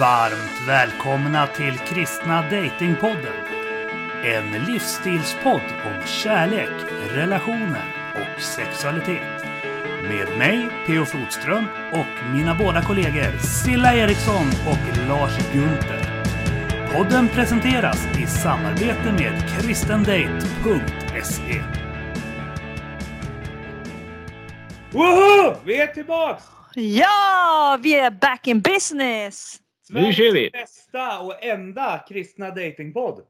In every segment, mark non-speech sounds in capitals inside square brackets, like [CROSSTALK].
Varmt välkomna till Kristna Datingpodden. En livsstilspodd om kärlek, relationer och sexualitet. Med mig, P.O. Flodström, och mina båda kollegor Silla Eriksson och Lars Gunther. Podden presenteras i samarbete med kristendate.se. Woho! Vi är tillbaks! Ja, vi är back in business! Nu kör vi! bästa och enda kristna datingpodd.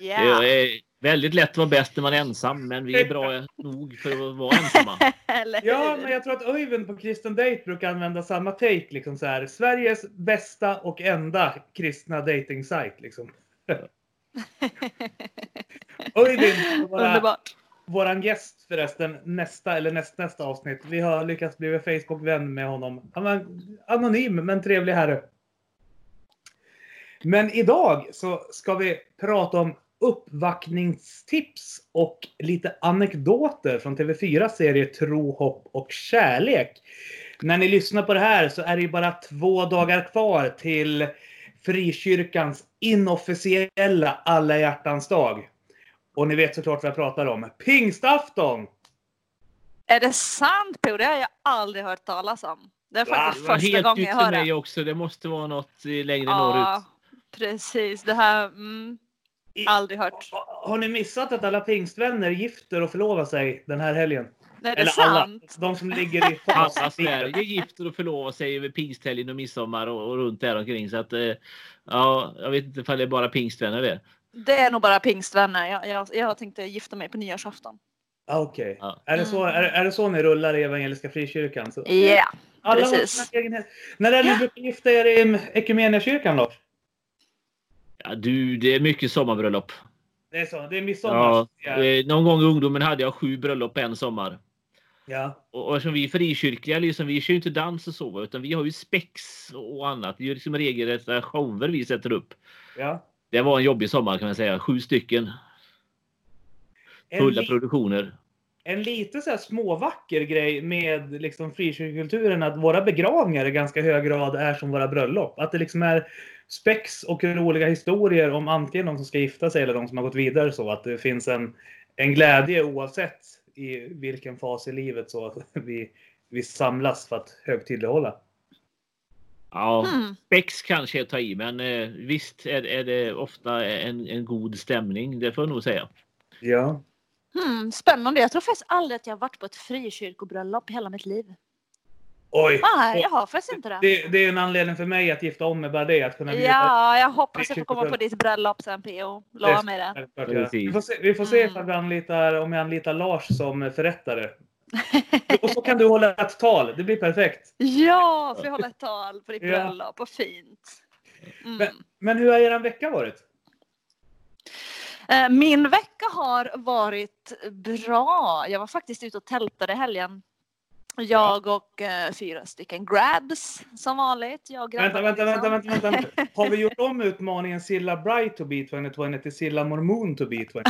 Ja. Det är väldigt lätt att vara bäst när man är ensam, men vi är bra [LAUGHS] nog för att vara ensamma. [LAUGHS] Ja, men jag tror att Öyvind på Kristen Date brukar använda samma take. Liksom så här, Sveriges bästa och enda kristna dating-sajt. Liksom. [LAUGHS] Öyvind, våra, våran gäst förresten, nästa eller nästnästa avsnitt. Vi har lyckats bli Facebook-vän med honom. Han var anonym men trevlig herre. Men idag så ska vi prata om uppvaktningstips och lite anekdoter från TV4 serie Tro, hopp och kärlek. När ni lyssnar på det här så är det ju bara två dagar kvar till frikyrkans inofficiella alla hjärtans dag. Och ni vet såklart vad jag pratar om. Pingstafton! Är det sant Po? Det har jag aldrig hört talas om. Det är faktiskt Det var första helt gången nytt jag för hör mig också. Det måste vara något eh, längre Ja, norrut. Precis. Det här... Mm, I- aldrig hört. Har ni missat att alla pingstvänner gifter och förlovar sig den här helgen? Nej, det är Eller alla. sant. De som ligger i [LAUGHS] Alla fas. Sverige gifter och förlovar sig över pingsthelgen och midsommar och, och runt där omkring. Så att, eh, ja, jag vet inte ifall det är bara pingstvänner det. Det är nog bara pingstvänner. Jag, jag, jag tänkte gifta mig på nyårsafton. Ah, Okej. Ja. Är, det så, är, är det så ni rullar i Evangeliska Frikyrkan? Ja, alla har precis. sina egen. När är det ni brukar gifta er i Ekumeniakyrkan Lars? Ja, du, det är mycket sommarbröllop. Det är så? Det är midsommar? Ja, eh, någon gång i ungdomen hade jag sju bröllop på en sommar. ja. Och, och eftersom vi är frikyrkliga, liksom, vi kör ju inte dans och så, utan vi har ju spex och annat. Det är ju liksom regelrätta shower vi sätter upp. ja. Det var en jobbig sommar kan man säga. Sju stycken En, fulla produktioner. En lite så här småvacker grej med liksom frikyrkokulturen att våra begravningar i ganska hög grad är som våra bröllop. Att det liksom är spex och roliga historier om antingen de som ska gifta sig eller de som har gått vidare så att det finns en, en glädje oavsett i vilken fas i livet så att [LAUGHS] vi, vi samlas för att högtidlighålla. Ja, Hmm. spex kanske jag tar i, men eh, visst är, är det ofta en, en god stämning. Det får jag nog säga. Ja. Hmm, spännande. Jag tror faktiskt aldrig att jag har varit på ett frikyrkobröllop i hela mitt liv. Oj! Nej, jag har faktiskt inte det. Det, det är en anledning för mig att gifta om mig bara det. Att kunna Ja, jag hoppas jag får komma på ditt bröllop sen PO. Lova mig det. Vi får se, vi får se Mm. vi anlitar, om jag anlitar Lars som förrättare. [LAUGHS] Och så kan du hålla ett tal. Det blir perfekt. Ja, får jag hålla ett tal på ditt bröllop. Vad fint. Mm. Men, men hur har er vecka varit? Eh, Min vecka har varit bra. Jag var faktiskt ute och tältade i helgen. Jag och eh, fyra stycken grabs som vanligt. Jag Vänta, vänta, vänta, liksom. vänta, vänta. [LAUGHS] Har vi gjort om utmaningen Silla Bright to be 2020 till Silla Mormon to be 2020?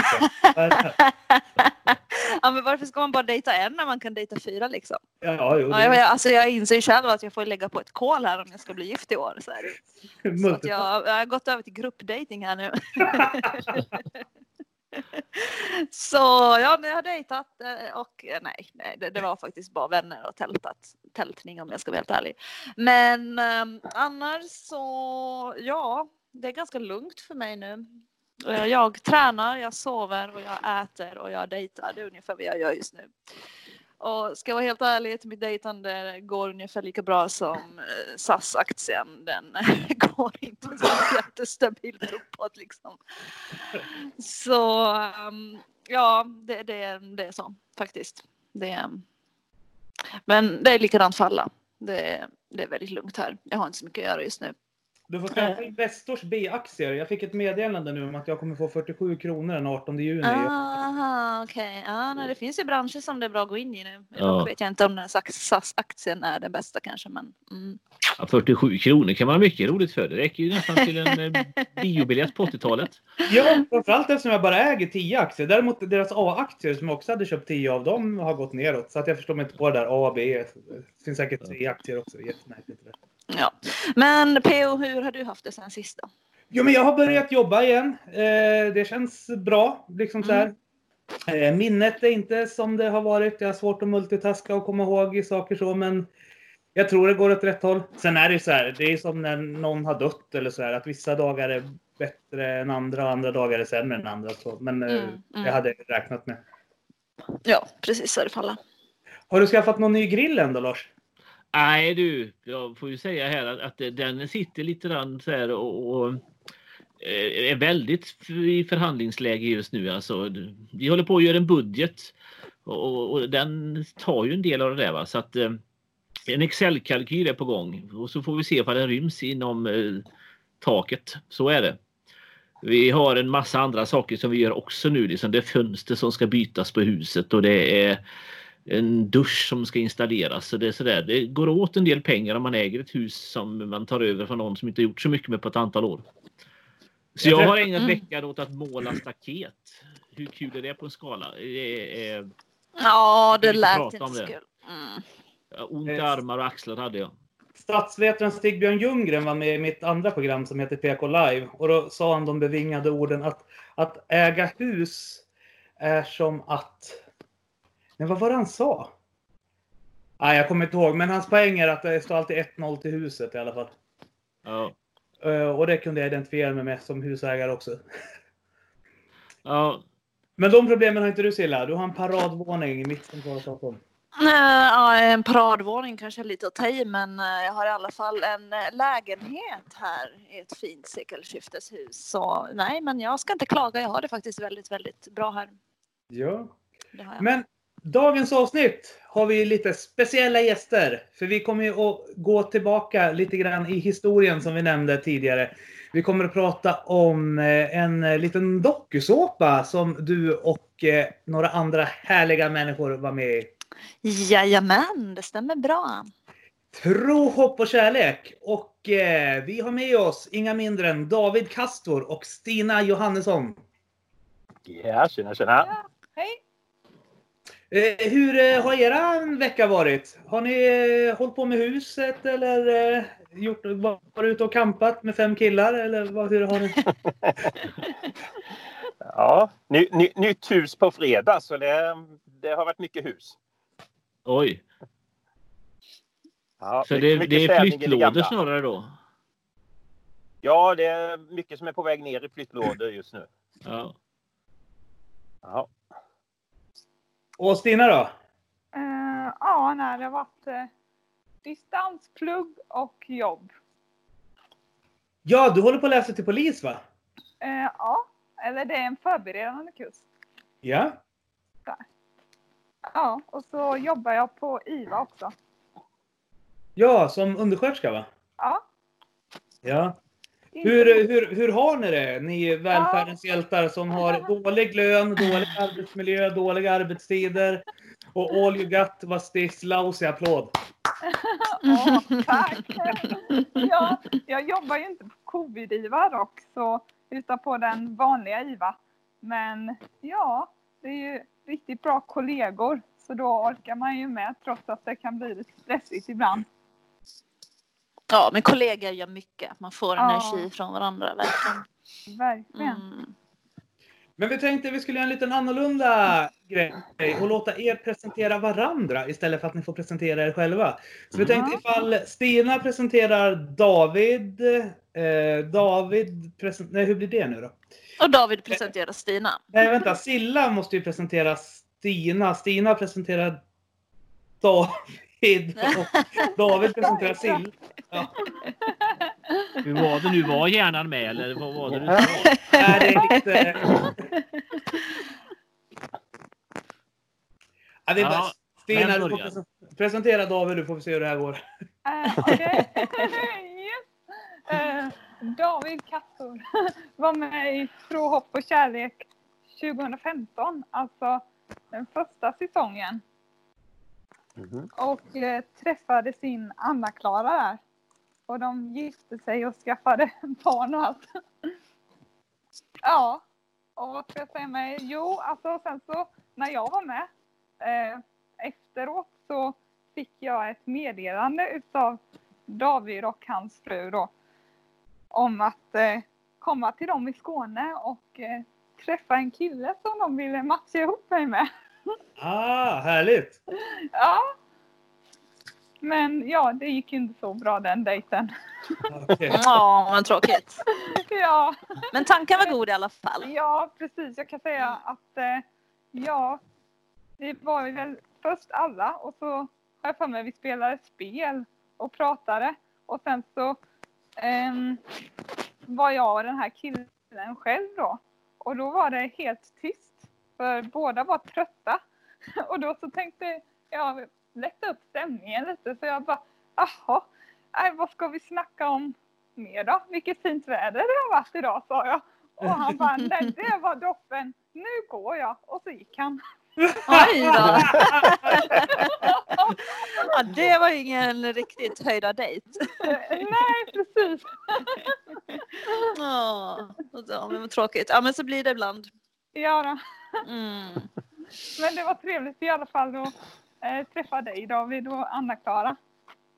Ja, men varför ska man bara dejta en när man kan dejta fyra liksom? Ja, jo. Ja, jag, alltså, jag inser själv att jag får lägga på ett kol här om jag ska bli gift i år. Så, [LAUGHS] så att jag, jag har gått över till gruppdating här nu. [LAUGHS] Så ja, men jag har dejtat eh, och eh, nej, nej det, det var faktiskt bara vänner och tältat. Tältning om jag ska vara helt ärlig. Men eh, annars så ja, det är ganska lugnt för mig nu. Eh, jag tränar, jag sover och jag äter och jag dejtar. Det är ungefär vad jag gör just nu. Och ska jag vara helt ärlig, mitt dejtande går ungefär lika bra som eh, SAS-aktien. Den [LAUGHS] går inte så jättestabilt uppåt liksom. Så ehm, ja, det, det, det är så faktiskt. Det, men det är likadant för alla. Det, det är väldigt lugnt här. Jag har inte så mycket att göra just nu. Du får skaffa Investors B-aktier. Jag fick ett meddelande nu om att jag kommer få 47 kronor den 18 juni. Aha, okej. Ja, nej, det finns ju branscher som det är bra att gå in i nu. Ja. Vet jag inte om den SAS-aktien är den bästa kanske, men mm. Ja, 47 kronor kan man ha mycket roligt för. Det räcker ju nästan till en eh, [LAUGHS] biobiljett på 80-talet. Ja, framförallt eftersom jag bara äger 10 aktier. Däremot deras A-aktier som jag också hade köpt 10 av, de har gått neråt. Så att jag förstår mig inte på det där A och B. Det finns säkert tre aktier också. Jättemärkligt. Ja. Men PO, hur har du haft det sen sista? Jo, men jag har börjat jobba igen. Eh, det känns bra. Liksom så här. Eh, minnet är inte som det har varit. Jag har svårt att multitaska och komma ihåg saker så, men jag tror det går åt rätt håll. Sen är det ju så här, det är som när någon har dött eller så här, att vissa dagar är bättre än andra och andra dagar är sämre än andra. Så. Men eh, Mm, mm. det hade jag räknat med. Ja, precis så är det för alla. Har du skaffat någon ny grill än då, Lars? Nej du, jag får ju säga här att, att den sitter lite grann så här och, och eh, är väldigt i förhandlingsläge just nu. Alltså, vi håller på att göra en budget och, och, den tar ju en del av det där. Va? Så att eh, en Excel-kalkyl är på gång och så får vi se vad den ryms inom eh, taket. Så är det. Vi har en massa andra saker som vi gör också nu. Liksom det är fönster som ska bytas på huset och det är en dusch som ska installeras. Så det, är sådär. det går åt en del pengar om man äger ett hus som man tar över från någon som inte gjort så mycket med på ett antal år. Så jag har ägnat Mm. veckan åt att måla staket. Hur kul är det på en skala? Det är, Ja, det lät inte om så det. kul. Mm. ont i armar och axlar hade jag. Statsvetaren Stigbjörn Ljunggren var med i mitt andra program som heter PK Live. Och då sa han de bevingade orden att, att äga hus är som att... Nej, vad var det han sa? Nej, jag kommer inte ihåg. Men hans poäng är att det står alltid 1-0 till huset i alla fall. Ja. Eh, Och det kunde jag identifiera mig med som husägare också. [LAUGHS] Ja, Men de problemen har inte du Silla. Du har en paradvåning i mitten på Stockholm. Ja, en paradvåning kanske är lite att ta i, men eh, jag har i alla fall en eh, lägenhet här i ett fint sekelskifteshus. Så nej, men jag ska inte klaga. Jag har det faktiskt väldigt, väldigt bra här. Ja. Det har jag. Men dagens avsnitt har vi lite speciella gäster. För vi kommer ju att gå tillbaka lite grann i historien som vi nämnde tidigare. Vi kommer att prata om eh, en eh, liten dokusåpa som du och eh, några andra härliga människor var med i. Jajamän, det stämmer bra. Tro, hopp och kärlek. Och eh, vi har med oss inga mindre än David Kastor och Stina Johannesson. Ja, tjena tjena. Hej! Eh, hur eh, har era vecka varit? Har ni eh, hållit på med huset eller eh, gjort, varit ute och campat med fem killar? Eller vad, hur har ni? [LAUGHS] Ja, ny, ny, nytt hus på fredag så det, det har varit mycket hus. oj. Ja, Så mycket- det, mycket det är flyttlådor snarare då? Ja, det är mycket som är på väg ner i flyttlådor just nu. Ja. Ja. Och Stina då? Eh, ja, nej, det har varit uh, distansplugg och jobb. Ja, du håller på att läsa till polis va? Eh, ja, eller det är en förberedande kurs. Ja. Ja, och så jobbar jag på IVA också. Ja, som undersköterska va? Ja. Ja. Hur, hur, hur har ni det? Ni välfärdens hjältar som har [LAUGHS] dålig lön, dålig arbetsmiljö, dåliga arbetstider. Och all you got was this lousy applåd. [LAUGHS] Ja, tack! ja, jag jobbar ju inte på covid-IVA dock, så, utan på den vanliga IVA. Men ja, det är ju riktigt bra kollegor, så då orkar man ju med trots att det kan bli lite stressigt ibland. Ja, men kollegor gör mycket. Man får Ja. energi från varandra. Verkligen. Verkligen. Mm. Men vi tänkte vi skulle göra en liten annorlunda grej och låta er presentera varandra istället för att ni får presentera er själva. Så vi tänkte ifall Stina presenterar David. Eh, David present- Nej, hur blir det nu då? Och David presenterar Stina. Nej, vänta. Silla måste ju presentera Stina. Stina presenterar David. Och David presenterar Sill. Ja. Hur var det nu? Var hjärnan med eller vad var det du sa? Nej, det är lite... Ja, det är bara... Stina, du får presentera David. Du får vi se hur det här går. Eh, Okej. [LAUGHS] yes. Eh, David Kastor [LAUGHS] var med i Tro, hopp och kärlek 2015, alltså den första säsongen. Mhm. Och eh, träffade sin Anna-Klara där. Och de gifte sig och skaffade [LAUGHS] barn och allt. [LAUGHS] ja, och vad ska jag säga med? Jo, alltså sen så när jag var med eh, efteråt så fick jag ett meddelande utav David och hans fru då om att eh, komma till dem i Skåne och eh, träffa en kille som de ville matcha ihop mig med. [LAUGHS] Ah, härligt! Ja. Men ja, det gick inte så bra den dejten. Okej. Ja, vad tråkigt. [LAUGHS] Ja, Men tanken var god i alla fall. ja precis. Jag kan säga att eh, ja, det var väl först alla och så har jag för mig vi spelade spel och pratade och sen så ehm, var jag och den här killen själv då. Och då var det helt tyst. För båda var trötta. [LAUGHS] Och då så tänkte jag lätta upp stämningen lite. Så jag bara, jaha, vad ska vi snacka om mer då? Vilket fint väder det har varit idag, sa jag. Och han bara, nej [LAUGHS] det var doppen. Nu går jag. Och så gick han. Oj då. [LAUGHS] Ja, det var ingen riktigt höjda dejt. nej, precis. Ja, men vad tråkigt. Ja, men så blir det ibland. Ja, då. Mm. [LAUGHS] men det var trevligt i alla fall att eh, träffa dig David och Anna-Klara.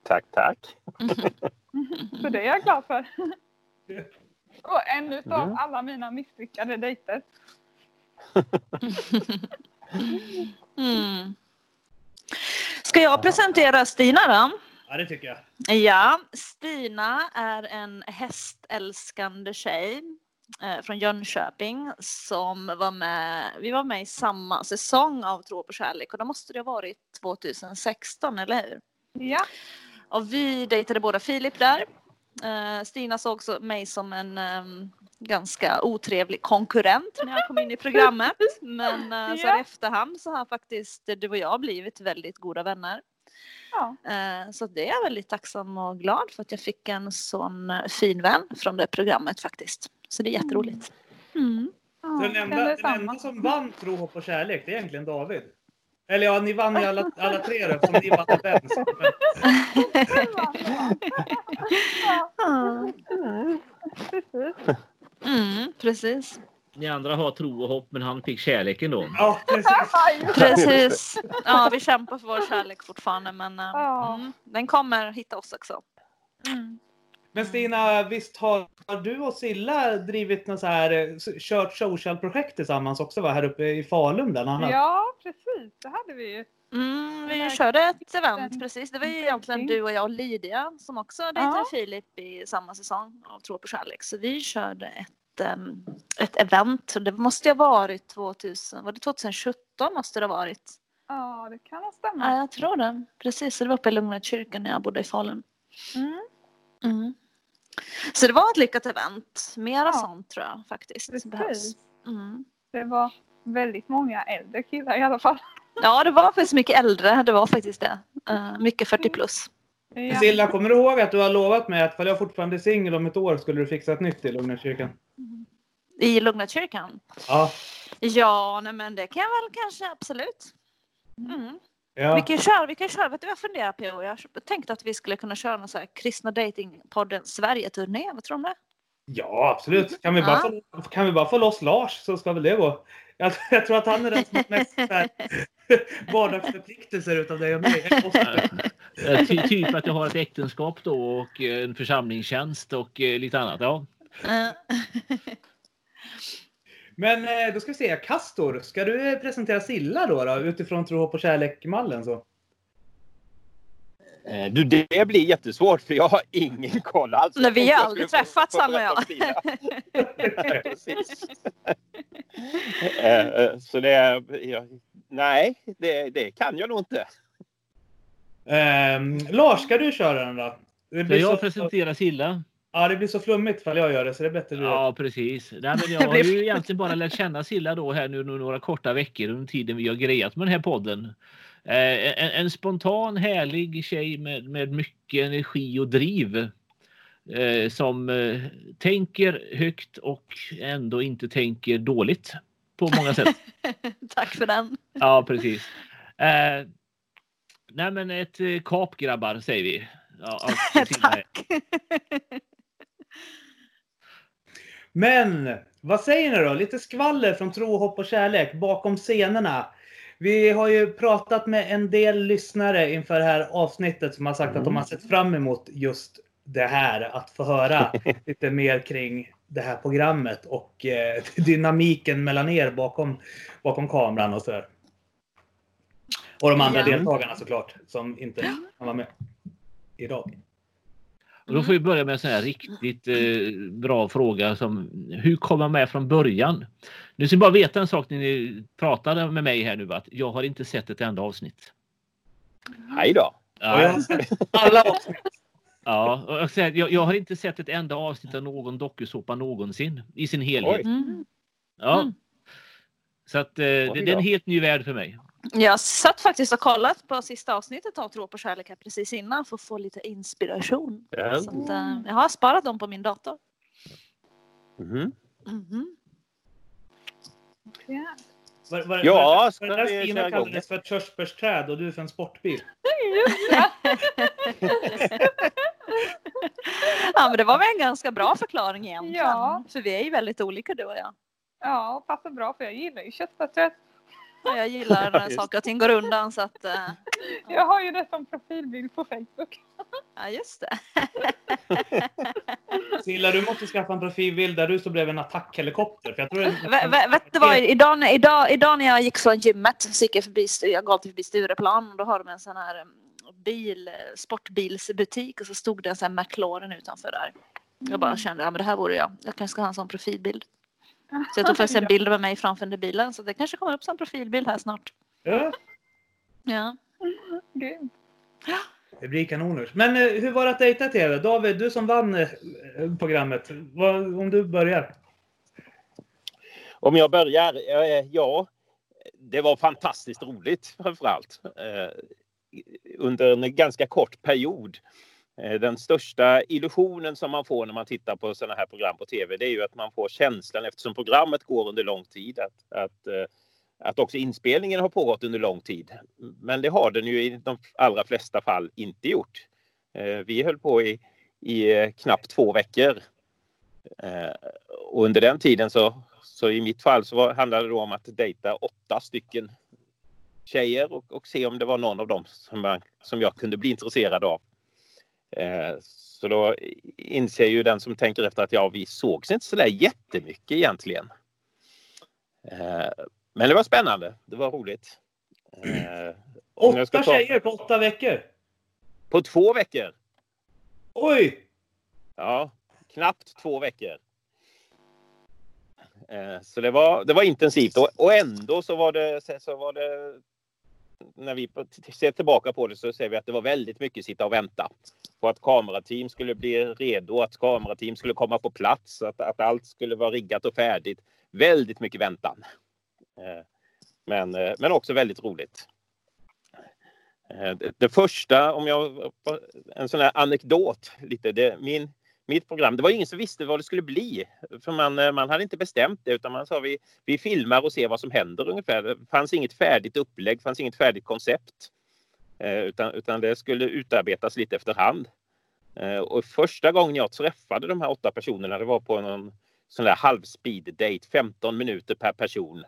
Tack, tack. [LAUGHS] Så det är jag glad för. [LAUGHS] Och en utav Mm. alla mina misslyckade dejter. Mm. Ska jag presentera Stina då? Ja, det tycker jag. Ja, Stina är en hästälskande tjej från Jönköping som var med. Vi var med i samma säsong av Tro på kärlek och då måste det ha varit 2016, eller hur? Ja, Och vi dejtade båda Filip där. Eh, Stina såg också mig som en ehm, ganska otrevlig konkurrent när jag kom in i programmet. Men eh, så här i efterhand så har faktiskt du och jag blivit väldigt goda vänner. ja. Eh, Så det är jag väldigt tacksam och glad för att jag fick en sån eh, fin vän från det programmet faktiskt. Så det är jätteroligt. Mm. ja Den känner enda, den enda som vann Tro, hopp och kärlek, det är egentligen David. Eller ja, ni vann ju alla, [LAUGHS] alla tre då, eftersom ni vann precis. Mm, precis. Ni andra har tro och hopp men han fick kärleken då. Ja, precis. [LAUGHS] Precis. Ja, vi kämpar för vår kärlek fortfarande men eh, Ja. mm, den kommer hitta oss också. Mm. Men Stina, visst har du och Silla drivit något så här, eh, kört social-projekt tillsammans också va? Här uppe i Falun bland annat? Ja, precis. Det hade vi ju. Mm, vi körde ett event precis. Det var ju den egentligen du och jag och Lydia som också dejtade Ja. Filip i samma säsong av Tro på kärlek. Så vi körde ett, em, ett event. Det måste ju ha varit 2000, var det 2017 måste det ha varit. Ja, det kan Ja, stämma. jag tror det. Precis, så det var uppe i Lugna kyrkan när jag bodde i Falun. Mm, Mm. Så det var ett lyckat event. Mera Ja. sånt tror jag faktiskt. precis. behövs. Mm. Det var väldigt många äldre killar i alla fall. Ja, det var faktiskt mycket äldre. Det var faktiskt det. Eh, mycket 40 plus. Ja. Silla, kommer du ihåg att du har lovat mig att ifall jag fortfarande är singel om ett år skulle du fixa ett nytt i Lugnarkyrkan? I Lugna kyrkan. Ja. Ja, nej, men det kan jag väl kanske absolut. Mm. Ja. Vi kan köra, vi kan köra. Vet du vad jag funderar på? Jag tänkte att vi skulle kunna köra någon så här kristna datingpodden Sverige-turné. Vad tror du om det? Ja, absolut. Kan vi, bara få, kan vi bara få loss Lars så ska väl det gå. Jag, jag tror att han är den som har mest [LAUGHS] vardagsförpliktelser utav dig och mig. Ty, typ att jag har ett äktenskap då och eh, en församlingstjänst och eh, lite annat. Ja. Men eh, då ska vi se. Kastor, ska du eh, presentera Silla då, då utifrån tro, hopp och kärlek-mallen? Så? Eh, Du, det blir jättesvårt för jag har ingen koll alls. Nej, vi har aldrig träffats, han och jag. [LAUGHS] [LAUGHS] Så det ja, Nej, det, det kan jag nog inte. Ehm, Lars, ska du köra den då? Det Ska jag så, presentera Silla? Ja, det blir så flummigt ifall jag gör det, så det är bättre du. Ja, precis. Nej, men [LAUGHS] jag har ju egentligen bara lärt känna Silla då här nu några korta veckor under tiden vi har grejat med den här podden. Eh, en, en spontan, härlig tjej med, med mycket energi och driv. Eh, som eh, tänker högt och ändå inte tänker dåligt på många sätt. [LAUGHS] Tack för den. Ja, precis. Eh, nej, men ett eh, kap grabbar säger vi. Ja. [LAUGHS] Tack. Men vad säger ni då? Lite skvaller från tro, hopp och kärlek bakom scenerna. Vi har ju pratat med en del lyssnare inför det här avsnittet som har sagt att de har sett fram emot just det här. Att få höra [LAUGHS] lite mer kring det här programmet och eh, [LAUGHS] dynamiken mellan er bakom, bakom kameran och sådär. Och de andra Ja. deltagarna såklart som inte kan vara med idag. Och då får vi börja med en sån här riktigt eh, bra fråga som hur kom man med från början? Nu ska ni bara veta en sak när ni pratade med mig här nu att jag har inte sett ett enda avsnitt. Hej då. Och jag har sett alla avsnitt. Ja, och jag, säger, jag, jag har inte sett ett enda avsnitt av någon dokusåpa någonsin i sin helhet. Mm. Ja. Mm. Så att eh, det, det är en helt ny värld för mig. Jag satt faktiskt och kollat på sista avsnittet av Tro på kärlek här precis innan för att få lite inspiration. Ja. Så att, eh, jag har sparat dem på min dator. Mhm. Mhm. Ja. Var, var, Ja, var, ska var det där vi Stina köra igång? kallades för ett körsbärsträd och du för en sportbil? [LAUGHS] Ja, men det var väl en ganska bra förklaring egentligen. Ja. För vi är ju väldigt olika du och jag. ja, passar bra för jag gillar ju köttfärssrätt. Jag gillar [LAUGHS] när Just. saker och ting går undan så att... eh, [LAUGHS] Jag har ju det som profilbild på Facebook. [LAUGHS] Ja, just det. Silla, du måste skaffa en profilbild där du står bredvid en attackhelikopter. För jag tror det Vet du vad, idag, när- idag, idag när jag gick från gymmet så gick jag förbi, jag gav förbi Stureplan och då har de en sån här mm, bil, sportbilsbutik och så stod det en sån här McLaren utanför där. Jag bara kände, ja men det här vore jag. Jag kanske ska ha en sån profilbild. Så jag tog faktiskt en [LAUGHS] bild med mig framför bilen så det kanske kommer upp som profilbild här snart. Ja, Ja. Grymt. det blir kanoners. Men eh, hur var det att dejta TV? David, du som vann eh, programmet. Om du börjar. Om jag börjar? Eh, Ja, det var fantastiskt roligt framförallt. Eh, Under en ganska kort period. Eh, den största illusionen som man får när man tittar på sådana här program på tv det är ju att man får känslan eftersom programmet går under lång tid att, att, eh, att också inspelningen har pågått under lång tid. Men det har den ju i de allra flesta fall inte gjort. Eh, vi höll på i, i knappt två veckor. Och under den tiden så, så i mitt fall så var, handlade det då om att dejta åtta stycken tjejer och, och se om det var någon av dem som, man, som jag kunde bli intresserad av. Eh, så då inser ju den som tänker efter att ja, vi sågs inte så där jättemycket egentligen. Eh, men det var spännande. Det var roligt. Eh, Åtta ta- tjejer på åtta veckor. På två veckor. Oj! Ja, knappt två veckor. Så det var, det var intensivt och, och ändå så var det, så var det när vi ser tillbaka på det så ser vi att det var väldigt mycket sitta och vänta på att kamerateam skulle bli redo, att kamerateam skulle komma på plats, att, att allt skulle vara riggat och färdigt. Väldigt mycket väntan. Eh, men, eh, men också väldigt roligt. Eh, det, det första, om jag, en sån här anekdot lite, det, min, mitt program, det var ingen som visste vad det skulle bli. För man, man hade inte bestämt det utan man sa vi, vi filmar och ser vad som händer ungefär. Det fanns inget färdigt upplägg, fanns inget färdigt koncept. Eh, utan, utan det skulle utarbetas lite efterhand. Eh, och första gången jag träffade de här åtta personerna det var på någon sån där halvspeed date, 15 minuter per person.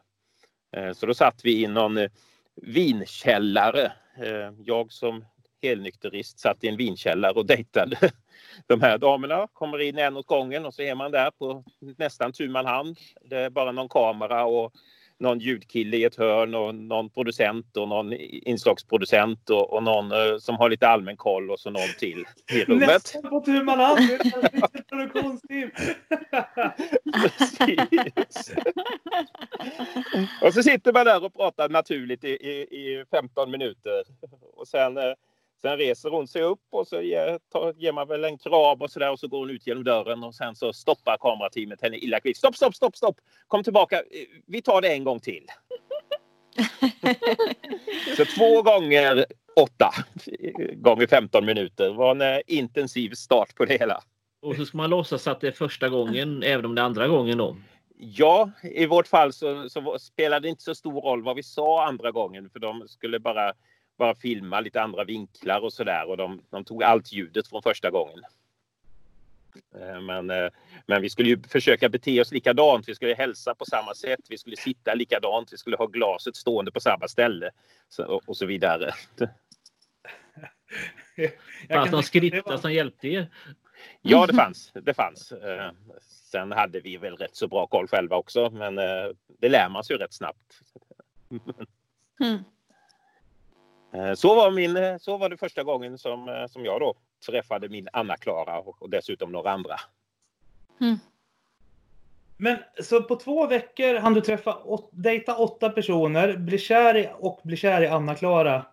Eh, så då satt vi i någon vinkällare. Jag som helnykterist satt i en vinkällare och dejtade [LAUGHS] de här damerna. Kommer in en åt gången och så är man där på nästan tu man hand. Det är bara någon kamera och någon ljudkille i ett hörn och någon producent och någon inslagsproducent och, och någon eh, som har lite allmän koll och så någon till i rummet. Nästan på tu man hand. Produktionsteam. Precis. och så sitter man där och pratar naturligt i, i, i 15 minuter. Och sen, eh, sen reser hon sig upp och så ger, tar, ger man väl en kram och så där och så går hon ut genom dörren och sen så stoppar kamerateamet henne illa kvickt. Stopp, stopp, stopp, stopp! Kom tillbaka. Vi tar det en gång till. [LAUGHS] Så två gånger åtta gånger 15 minuter var en eh, intensiv start på det hela. Och så ska man låtsas att det är första gången även om det är andra gången då. Ja, i vårt fall så, så spelade det inte så stor roll vad vi sa andra gången för de skulle bara, bara filma lite andra vinklar och sådär och de, de tog allt ljudet från första gången. Eh, Men, eh, men vi skulle ju försöka bete oss likadant. Vi skulle hälsa på samma sätt. Vi skulle sitta likadant. Vi skulle ha glaset stående på samma ställe så- och, och så vidare. [LAUGHS] Fanns någon det skrifta var- som hjälpte er? Ja, det fanns. Det fanns. Eh, Sen hade vi väl rätt så bra koll själva också, men det lär man sig ju rätt snabbt. [LAUGHS] Mm. Eh, Så var, min, eh, så var det första gången som, eh, som jag då träffade min Anna-Klara och, och dessutom några andra. Men så på två veckor hann du träffa, åt, dejta åtta personer, bli kär i, och bli kär i Anna-Klara.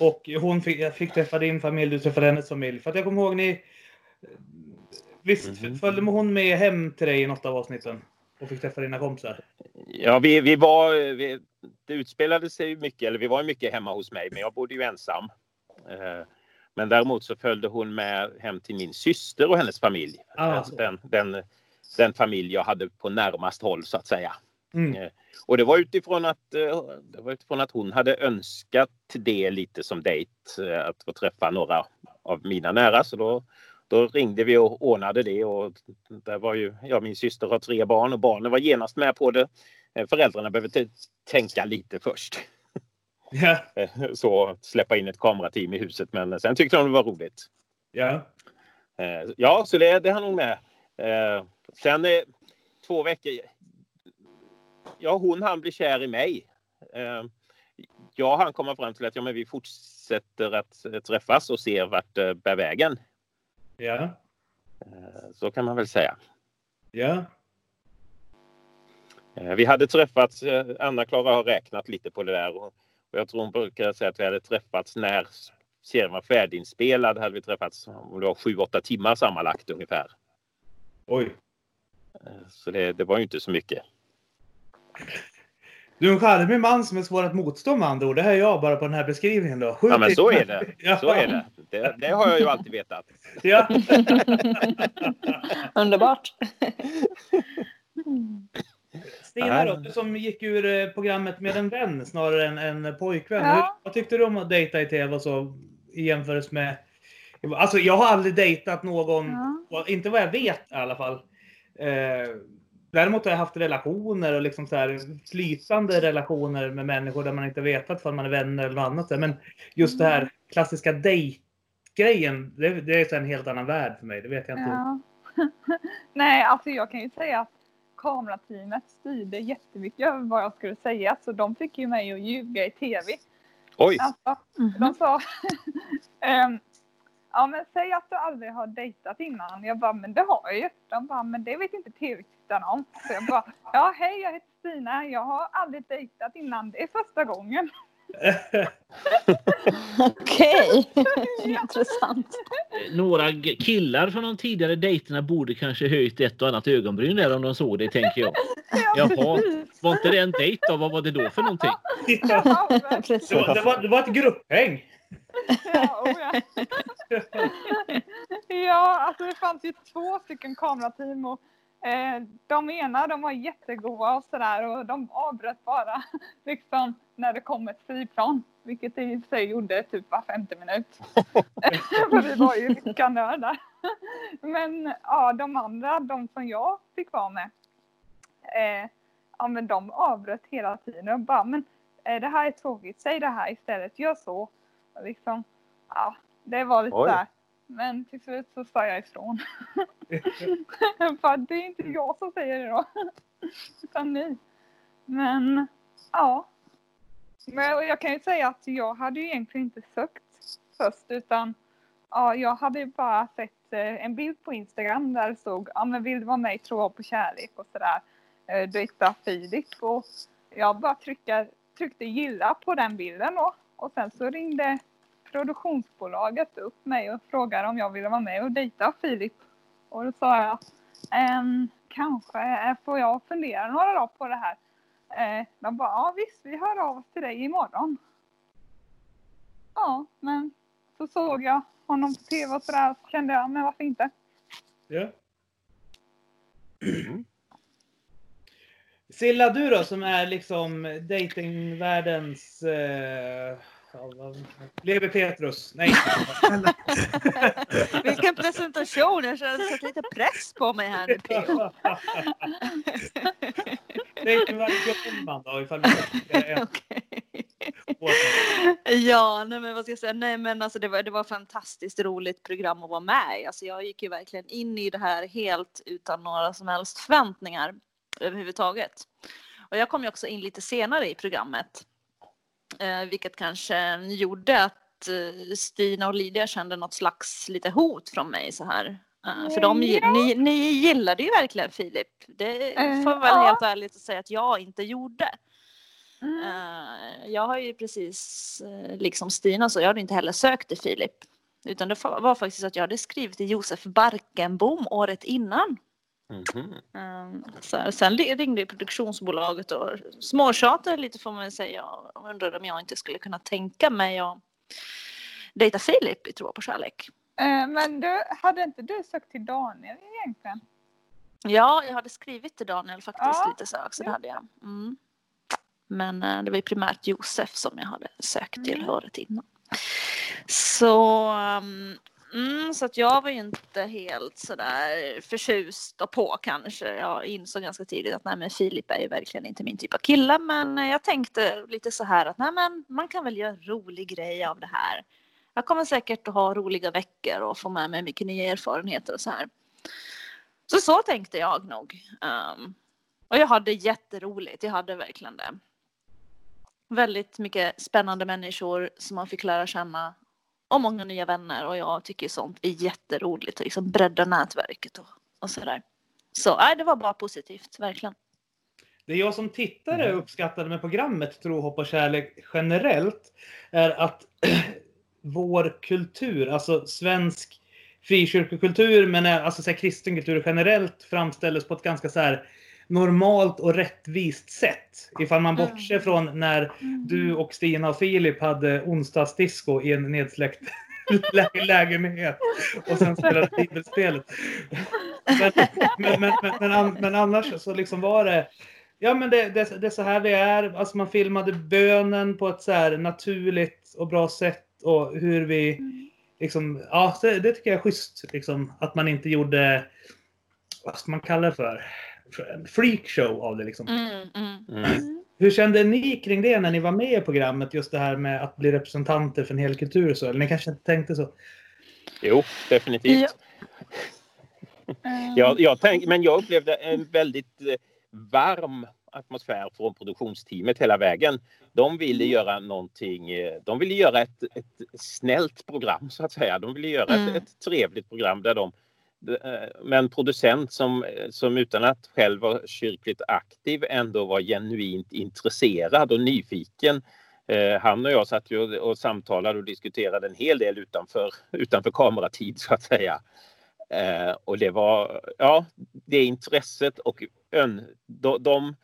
Och hon fick, fick träffa din familj, du träffade hennes familj. För att jag kommer ihåg ni... Visst Mhm. följde hon med hem till dig i något av avsnitten? Och fick träffa dina kompisar? Ja, vi, vi var, vi, det utspelade sig ju mycket, eller vi var mycket hemma hos mig, men jag bodde ju ensam. Eh, Men däremot så följde hon med hem till min syster och hennes familj. Ah, Eh, så. den, den, den familj jag hade på närmast håll så att säga. Mm. Och det var utifrån att, eh, det var utifrån att hon hade önskat det lite som dejt. eh, Att få träffa några av mina nära. Så då, då ringde vi och ordnade det. Och där var ju, ja, min syster har tre barn och barnen var genast med på det. Eh, Föräldrarna behöver tänka lite först. [LAUGHS] Ja. Eh, Så släppa in ett kamerateam i huset. Men sen tyckte de det var roligt. ja. Eh, Ja, så det, det hann hon med. Sen två veckor. Ja, hon han bli kär i mig. Jag han komma fram till att ja, men vi fortsätter att träffas och ser vart det bär vägen. Ja. Så kan man väl säga. Ja. Eh, Vi hade träffats, eh, Anna-Klara har räknat lite på det där och jag tror hon brukar säga att vi hade träffats när serien var färdiginspelad. Hade vi träffats om det var sju, åtta timmar sammanlagt ungefär. Oj. Eh, Så det, det var ju inte så mycket. Du är en charmig man som är svår att motstå med andra ord. Det här är jag bara på den här beskrivningen då. Sju Ja, men så är det. Ja. [LAUGHS] Så är det. det. Det har jag ju alltid vetat. [LAUGHS] Ja. [LAUGHS] Underbart. Stina då, du som gick ur eh, programmet med en vän snarare än en pojkvän. Ja. Hur, vad tyckte du om att dejta i tv och så i jämförelse med... Alltså jag har aldrig dejtat någon, Ja. inte vad jag vet i alla fall. Eh, däremot har jag haft relationer och liksom så här flytande relationer med människor där man inte vetat om man är vänner eller något annat. Men just det här klassiska dejtgrejen, det, det är så en helt annan värld för mig. Det vet jag inte. Ja. [LAUGHS] Nej, alltså jag kan ju säga att kamerateamet styrde jättemycket över vad jag skulle säga. Så de fick ju mig att ljuga i tv. Oj! Alltså, de sa [LAUGHS] ehm, Ja men säg att du aldrig har dejtat innan. Jag bara, men det har jag ju. De bara, men det vet inte tv-tittarna om. Så jag bara, ja hej jag heter Stina. Jag har aldrig dejtat innan. Det är första gången. Okej, [LAUGHS] intressant. Några killar från de tidigare dejterna borde kanske höjt ett och annat ögonbryn där om de såg det, tänker jag. Jaha, var inte det en dejt då? Vad var det då för någonting? Ja. Det, var, det, var, det var ett grupphäng. Ja, oh ja. [LAUGHS] ja, alltså det fanns ju två stycken kamerateam och de ena de var jättegoda och sådär och de avbröt bara [LAUGHS] liksom när det kom ett flygplan. Vilket det i och för sig gjorde typ var femte minut. [LAUGHS] [LAUGHS] För vi var ju lyckanördar. Men ja, de andra, de som jag fick vara med. Eh, ja men de avbröt hela tiden och bara men eh, det här är tråkigt, säg det här istället, gör så. Liksom, ja, det var lite Oj. där. Men till slut så sa jag ifrån. [LAUGHS] För det är inte jag som säger det då. Utan ni. Men ja. Men jag kan ju säga att jag hade ju egentligen inte sökt först utan ja, jag hade ju bara sett eh, en bild på Instagram där det stod ja men vill du vara med i Tro på kärlek och sådär. Eh, Dejta Filip och jag bara tryckte, tryckte gilla på den bilden då. Och sen så ringde produktionsbolaget upp mig och frågade om jag ville vara med och dejta Filip. Och då sa jag, ehm, kanske får jag fundera några dagar på det här. Eh, de bara, ja visst vi hör av oss till dig imorgon. Ja, men så såg jag honom på tv och sådär så kände jag, men varför inte? Ja. Silla, du då som är liksom datingvärldens... Eh, Lever Petrus. Nej. [LAUGHS] Vilken presentation! Jag känner sätter lite press på mig här nu P.O. Är inte varje Gullman då ifall [LAUGHS] Ja, nej men vad ska jag säga? Nej men alltså det var, det var fantastiskt roligt program att vara med i. Alltså jag gick ju verkligen in i det här helt utan några som helst förväntningar överhuvudtaget. Och jag kom ju också in lite senare i programmet. Eh, vilket kanske gjorde att eh, Stina och Lydia kände något slags lite hot från mig så här. Eh, för de, Ja. ni, ni gillade ju verkligen Filip. Det får jag väl ja. helt ärligt säga att jag inte gjorde. Mm. Jag har ju precis, liksom Stina, så jag hade inte heller sökt till Filip. Utan det var faktiskt att jag hade skrivit till Josef Barkenbom året innan. Mhm. Eh, så, sen ringde produktionsbolaget och småtjatade lite får man väl säga. Och undrade om jag inte skulle kunna tänka mig att dejta Filip i Tro på kärlek. Eh, Men du, hade inte du sökt till Daniel egentligen? Ja, jag hade skrivit till Daniel faktiskt Ja. lite så också, det hade jag. Mm. Men eh, det var ju primärt Josef som jag hade sökt till Mm. året innan. Så, um, mm, så att jag var ju inte helt sådär förtjust och på kanske. Jag insåg ganska tidigt att nej men Filip är ju verkligen inte min typ av kille. Men jag tänkte lite så här att nej men man kan väl göra en rolig grej av det här. Jag kommer säkert att ha roliga veckor och få med mig mycket nya erfarenheter och så här. Så så tänkte jag nog. Um, och jag hade jätteroligt, jag hade verkligen det. Väldigt mycket spännande människor som man fick lära känna. Och många nya vänner och jag tycker sånt är jätteroligt och liksom bredda nätverket och, och sådär. Så nej, det var bara positivt, verkligen. Det jag som tittare uppskattade med programmet Tro, hopp och kärlek generellt är att [CLEARS THROAT] vår kultur, alltså svensk frikyrkokultur, men alltså så här, kristen kultur generellt framställdes på ett ganska så här normalt och rättvist sätt. Ifall man Mm. bortser från när du och Stina och Filip hade onsdagsdisco i en nedsläckt lä- [LAUGHS] lägenhet och sen spelade bibelspelet. Men, men, men, men, men, an- men annars så liksom var det Ja men det, det, det är så här det är. Alltså man filmade bönen på ett så här naturligt och bra sätt och hur vi liksom, ja det, det tycker jag är schysst liksom att man inte gjorde, vad ska man kalla det för? En freakshow av det liksom. Mm, mm. Mm. Hur kände ni kring det när ni var med i programmet? Just det här med att bli representanter för en hel kultur och så? Eller ni kanske inte tänkte så? Jo, definitivt. Ja. [LAUGHS] Jag, jag tänk, men jag upplevde en väldigt eh, varm atmosfär från produktionsteamet hela vägen. De ville göra någonting, eh, de ville göra ett, ett snällt program så att säga. De ville göra Mm. ett, ett trevligt program där de eh, Eh, med en producent som, som utan att själv vara kyrkligt aktiv ändå var genuint intresserad och nyfiken. Eh, han och jag satt ju och, och samtalade och diskuterade en hel del utanför, utanför kameratid så att säga. Eh, och det var, ja, det intresset och ön, de, de,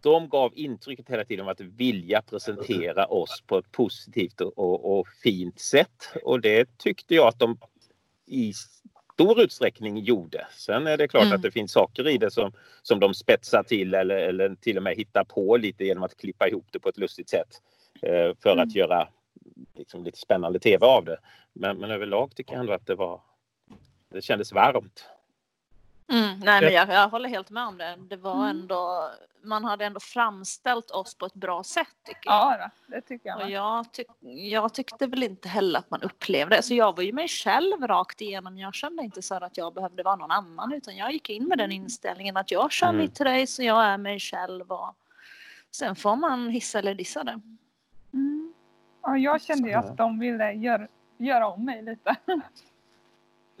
de gav intrycket hela tiden av att vilja presentera oss på ett positivt och, och, och fint sätt. Och det tyckte jag att de i stor utsträckning gjorde. Sen är det klart Mm. att det finns saker i det som, som de spetsar till eller, eller till och med hittar på lite genom att klippa ihop det på ett lustigt sätt. Eh, för Mm. att göra liksom, lite spännande tv av det. Men, men överlag tycker jag ändå att det var det kändes varmt. Mm, nej, men jag, jag håller helt med om det. Det var Mm. ändå, man hade ändå framställt oss på ett bra sätt tycker jag. Ja, det tycker jag. Och jag, tyck, jag tyckte väl inte heller att man upplevde det. Så jag var ju mig själv rakt igenom. Jag kände inte så att jag behövde vara någon annan. Utan jag gick in med den inställningen att jag kör Mm. mitt race och jag är mig själv. Och sen får man hissa eller dissa det. Mm. Ja, jag kände ju att de ville gör, göra om mig lite. [LAUGHS]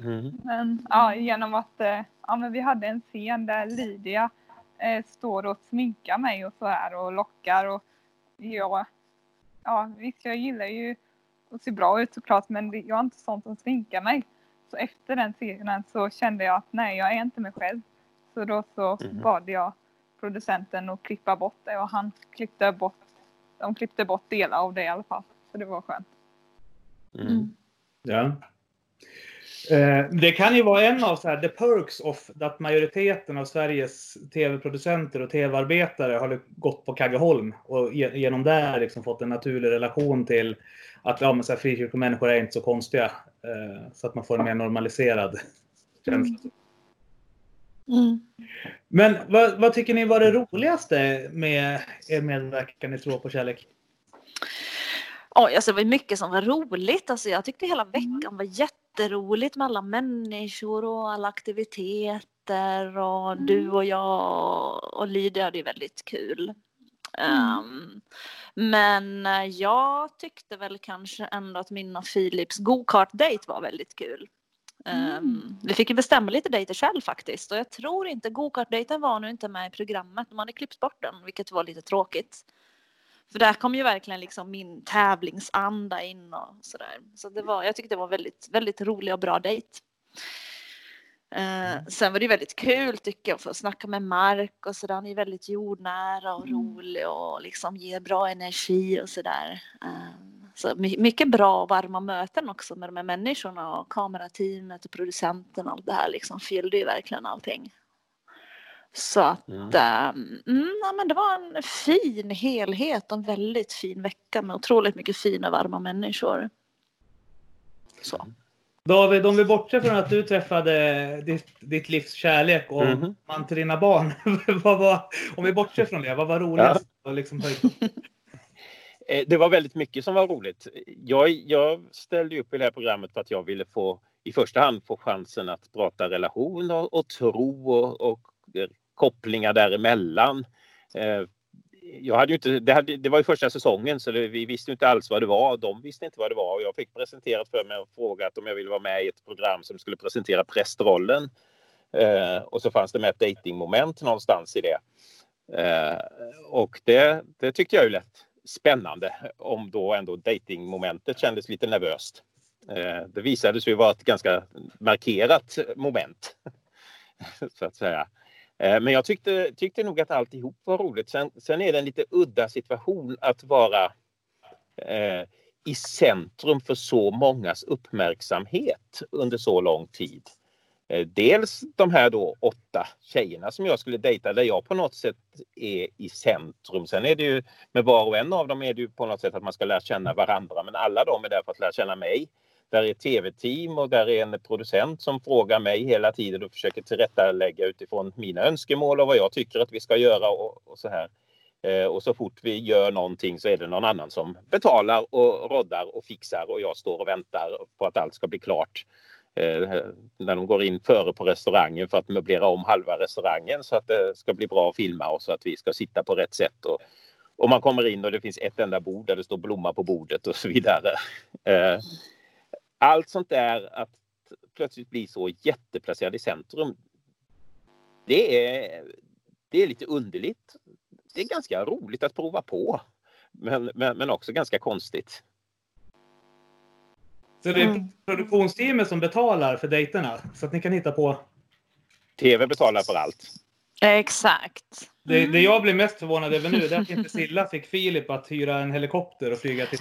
Mm. Men ja, genom att eh, ja, men vi hade en scen där Lydia eh, står och sminkar mig och så här och lockar och jag, ja visst jag gillar ju att se bra ut såklart men det- jag är inte sån som sminkar mig. Så efter den scenen så kände jag att nej jag är inte mig själv. Så då så Mhm. bad jag producenten att klippa bort det och han klippte bort, de klippte bort delar av det i alla fall. Så det var skönt. Mm. Ja. Eh, Det kan ju vara en av så här, the perks of att majoriteten av Sveriges tv-producenter och tv-arbetare har gått på Kaggeholm och ge- genom det liksom fått en naturlig relation till att ja, men så här, frikyrkomänniskor är inte så konstiga. eh, Så att man får en mer normaliserad känsla. Mm. Men vad, vad tycker ni var det roligaste med er medverkan i Tro på kärlek? Oj, alltså det var mycket som var roligt. Alltså jag tyckte hela veckan var jätteroligt med alla människor och alla aktiviteter och du och jag och Lydia hade ju väldigt kul. Ehm, men eh, jag tyckte väl kanske ändå att min och Philips go-kart-date var väldigt kul. Ehm, vi fick ju bestämma lite dejter själv faktiskt och jag tror inte go-kart-dejten var nu inte med i programmet. De hade klippt bort den, vilket var lite tråkigt. För där kom ju verkligen liksom min tävlingsanda in och sådär. Så det var, jag tyckte det var väldigt, väldigt rolig och bra dejt. Eh, sen var det väldigt kul tycker jag att få snacka med Mark och sådär. Han är väldigt jordnära och rolig och liksom ger bra energi och sådär. Eh, så my- mycket bra och varma möten också med de här människorna och kamerateamet och producenten och allt det här liksom fyllde ju verkligen allting. Så att Mm. ehm, mm, ja, men det var en fin helhet och en väldigt fin vecka med otroligt mycket fina varma människor. Så. David, om vi bortser från att du träffade ditt, ditt livs kärlek och Mhm. man till dina barn. [LAUGHS] vad var, om vi bortser från det, vad var roligast? Och liksom? [LAUGHS] Eh, Det var väldigt mycket som var roligt. Jag, jag ställde upp i det här programmet för att jag ville få i första hand få chansen att prata relation och, tro och, och kopplingar däremellan. Eh, jag hade ju inte, det, hade, det var ju första säsongen så det, vi visste inte alls vad det var. De visste inte vad det var och jag fick presenterat för mig och frågat om jag ville vara med i ett program som skulle presentera prästrollen. Eh, och så fanns det med ett datingmoment någonstans i det. Eh, och det, det tyckte jag ju lät spännande om då ändå datingmomentet kändes lite nervöst. Eh, det visade sig vara ett ganska markerat moment. [LAUGHS] så att säga. Eh, men jag tyckte, tyckte nog att alltihop var roligt. Sen, sen är det en lite udda situation att vara eh, i centrum för så mångas uppmärksamhet under så lång tid. Eh, Dels de här då åtta tjejerna som jag skulle dejta där jag på något sätt är i centrum. Sen är det ju med var och en av dem är det ju på något sätt att man ska lära känna varandra men alla de är där för att lära känna mig. Där är ett tv-team och där är en producent som frågar mig hela tiden och försöker tillrättalägga utifrån mina önskemål och vad jag tycker att vi ska göra och, och så här. Eh, och så fort vi gör någonting så är det någon annan som betalar och roddar och fixar och jag står och väntar på att allt ska bli klart eh, när de går in före på restaurangen för att möblera om halva restaurangen så att det ska bli bra att filma och så att vi ska sitta på rätt sätt. Och, och man kommer in och det finns ett enda bord där det står blomma på bordet och så vidare. Eh, allt sånt där att plötsligt bli så jätteplacerad i centrum. Det är, det är lite underligt. Det är ganska roligt att prova på. Men, men, men också ganska konstigt. Så det är Mm. produktionsteamet som betalar för dejterna. Så att ni kan hitta på. TV betalar för allt. Exakt. Det, det jag blir mest förvånad över nu det är att inte Silla fick Filip att hyra en helikopter och flyga till...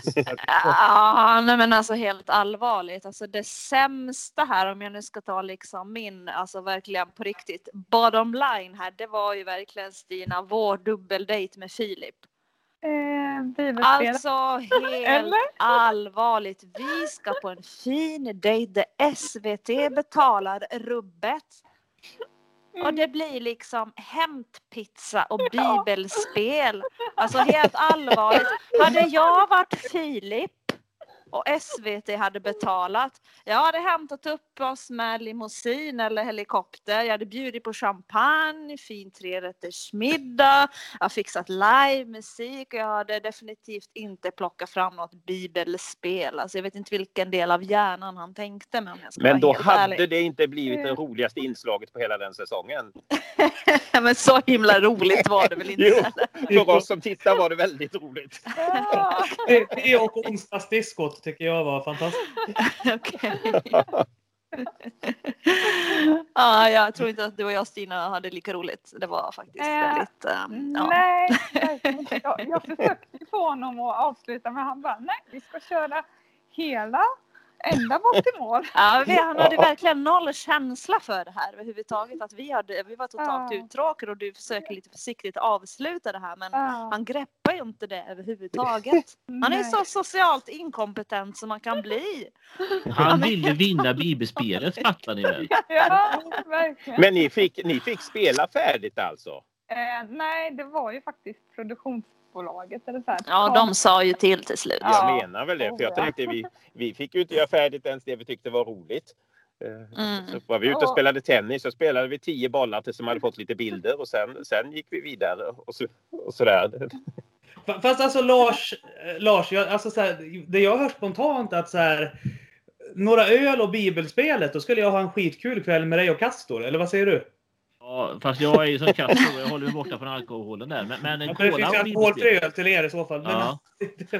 Ja, nej men alltså helt allvarligt. Alltså det sämsta här om jag nu ska ta liksom min, alltså verkligen på riktigt, bottom line här, det var ju verkligen Stina, vår dubbeldejt med Filip. Eh. Alltså helt allvarligt. Vi ska på en fin dejt där SVT betalar rubbet. Och det blir liksom hämtpizza och bibelspel. Alltså helt allvarligt. Hade jag varit Filip och SVT hade betalat. Jag hade hämtat upp oss med limousin eller helikopter. Jag hade bjudit på champagne, fin trerättersmiddag. Jag har fixat livemusik och jag hade definitivt inte plockat fram något bibelspel. Alltså jag vet inte vilken del av hjärnan han tänkte med om jag ska Men då hade ärlig. det inte blivit det roligaste inslaget på hela den säsongen. [LAUGHS] Men så himla roligt var det väl inte? [LAUGHS] Jo, [LAUGHS] för oss som tittar var det väldigt roligt. Ja. Det, det och onsdagsdiskot tycker jag var fantastiskt. [LAUGHS] Okej. Ja, jag tror inte att du och jag Stina hade lika roligt. Det var faktiskt Eh, väldigt... ehm, ja. Nej, jag, jag [LAUGHS] försökte få honom att avsluta men han bara nej, vi ska köra hela ända bort till mål. [LAUGHS] Ja, vi, han hade verkligen noll känsla för det här överhuvudtaget. Att vi, hade, vi var totalt Ja. uttråkade och du försöker lite försiktigt avsluta det här men Ja. han greppar ju inte det överhuvudtaget. [LAUGHS] Han är så socialt inkompetent som man kan bli. Han ville vinna bibelspelet fattar ni väl? [LAUGHS] Ja, verkligen. Men ni fick, ni fick spela färdigt alltså? Eh, nej, det var ju faktiskt produktionsbolaget. Eller så här. Ja, de sa ju till till slut. Ja. Jag menar väl det, för jag tänkte vi, vi fick ju inte göra färdigt ens det vi tyckte var roligt. Eh, Mm. Så var vi ute och spelade tennis så spelade vi tio bollar tills de hade fått lite bilder och sen, sen gick vi vidare och, så, och sådär. Fa- Fast alltså Lars, eh, Lars jag, alltså så här, det jag hör spontant att så här, några öl och bibelspelet, då skulle jag ha en skitkul kväll med dig och Castor. Eller vad säger du? Ja, fast jag är ju som Castro, jag håller mig borta från alkoholen där. Men, men Ja, för det cola finns alkoholfri öl till er i så fall. Men, Ja.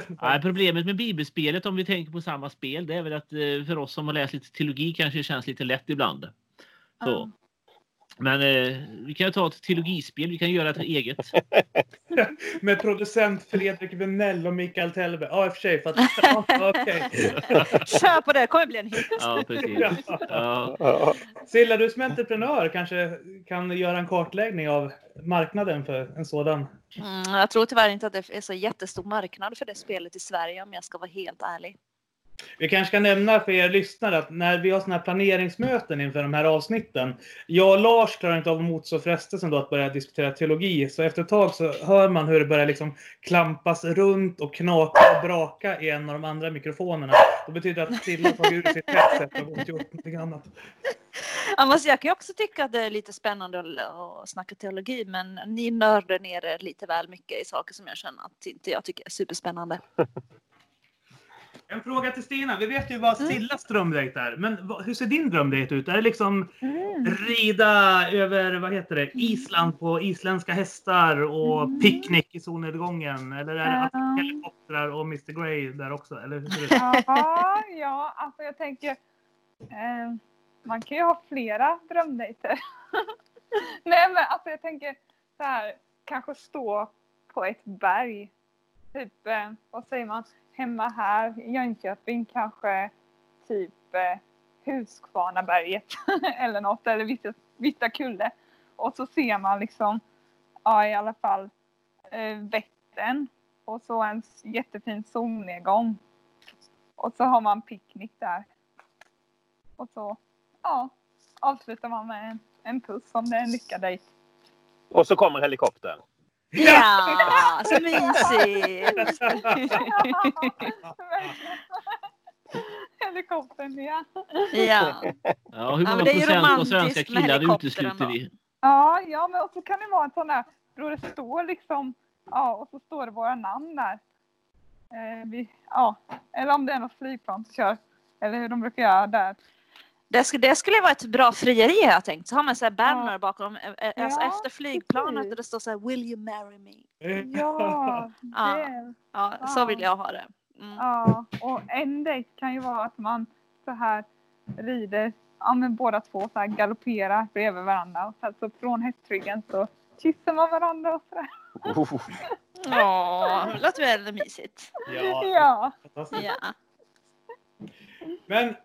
[LAUGHS] Nej, problemet med bibelspelet om vi tänker på samma spel det är väl att eh, för oss som har läst lite teologi kanske det känns lite lätt ibland. Så. Men eh, vi kan ju ta ett teologispel, vi kan göra ett eget. [LAUGHS] Med producent Fredrik Venell och Mikael Tellberg. Ja, i och för sig. För att, [LAUGHS] ja, okej. [LAUGHS] Kör på det, det kommer bli en hit. Ja, precis. Ja. Ja. Silla, du som entreprenör kanske kan göra en kartläggning av marknaden för en sådan. Mm, jag tror tyvärr inte att det är så jättestor marknad för det spelet i Sverige om jag ska vara helt ärlig. Vi kanske ska nämna för er lyssnare att när vi har såna här planeringsmöten inför de här avsnitten. Jag och Lars klarar inte av att motstå frestelsen då att börja diskutera teologi. Så efter ett tag så hör man hur det börjar liksom klampas runt och knaka och braka i en av de andra mikrofonerna. Det betyder att Silla har tagit ur sitt headset och gått gjort någonting annat. Jag kan ju också tycka att det är lite spännande att, att snacka teologi men ni nördar ner er lite väl mycket i saker som jag känner att inte jag tycker är superspännande. [LAUGHS] En fråga till Stina. Vi vet ju vad Sillas drömdejt är. Men vad- hur ser din drömdejt ut? Är det liksom Mm. rida över, vad heter det, Island på isländska hästar och Mm. picknick i solnedgången? Eller är det Ja. helikoptrar och Mr Grey där också? Eller hur ser det ut? Ja, ja, alltså jag tänker. Eh, man kan ju ha flera drömdejter. [LAUGHS] Nej, men alltså jag tänker så här. Kanske stå på ett berg. Typ, eh, vad säger man? Hemma här i Jönköping kanske typ eh, Huskvarnaberget [LAUGHS] eller något. Eller Vissa, Vissa kulle. Och så ser man liksom, ja i alla fall eh, Vättern. Och så en jättefin solnedgång. Och så har man picknick där. Och så, ja, avslutar man med en, en puss om det är en lyckad dejt. Och så kommer helikoptern. Ja, så mysigt! [LAUGHS] Helikoptern, ja. Ja. Ja, hur Ja, många men det är ju procent av svenska killar utesluter vi? Ja, ja, men och så kan det vara en sån där, då det står liksom, ja, och så står det våra namn där. Eh, vi, ja, eller om det är något flygplan som kör, eller hur de brukar göra där. Det skulle, det skulle vara ett bra frieri har jag tänkt. Så har man så här banner Ja. bakom, eh, eh, alltså Ja, efter flygplanet precis. där det står så här Will you marry me? Ja, Ja. [LAUGHS] Ja, så vill jag ha det. Mm. ja, och en dejt kan ju vara att man så här rider, ja men båda två så här galopperar bredvid varandra och så från hästryggen så kysser man varandra och sådär. Oh, [LAUGHS] Ja, låter väldigt mysigt. Ja, Ja. Ja. Men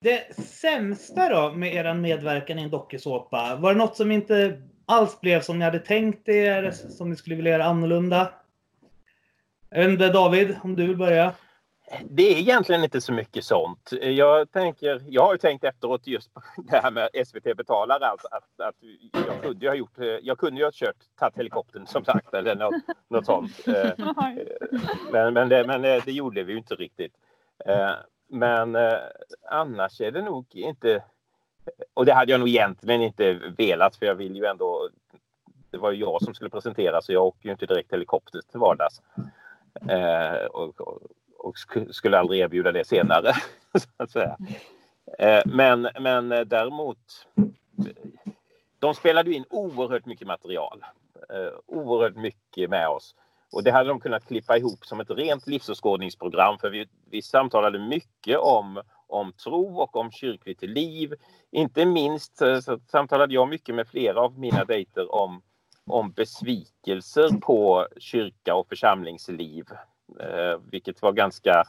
det sämsta då med er medverkan i en dokusåpa, var det något som inte alls blev som ni hade tänkt er, som ni skulle vilja göra annorlunda? Jag vet inte, David, om du vill börja? Det är egentligen inte så mycket sånt. Jag, tänker, jag har ju tänkt efteråt just på [LAUGHS] det här med SVT betalar allt. Att, att jag kunde ha gjort, jag kunde ju ha kört, tagit helikoptern som sagt eller något, något sånt. [LAUGHS] Eh, Men, men, det, men det, det gjorde vi ju inte riktigt. Men eh, annars är det nog inte... Och det hade jag nog egentligen inte velat för jag vill ju ändå... Det var ju jag som skulle presentera så jag åker ju inte direkt helikopter till vardags. Eh, och, och, och skulle aldrig erbjuda det senare. [LAUGHS] Så att säga. Eh, Men, men däremot... De spelade ju in oerhört mycket material. Eh, Oerhört mycket med oss. Och det hade de kunnat klippa ihop som ett rent livsåskådningsprogram för vi, vi samtalade mycket om, om tro och om kyrkligt liv. Inte minst så samtalade jag mycket med flera av mina dejter om, om besvikelser på kyrka och församlingsliv. Eh, vilket var ganska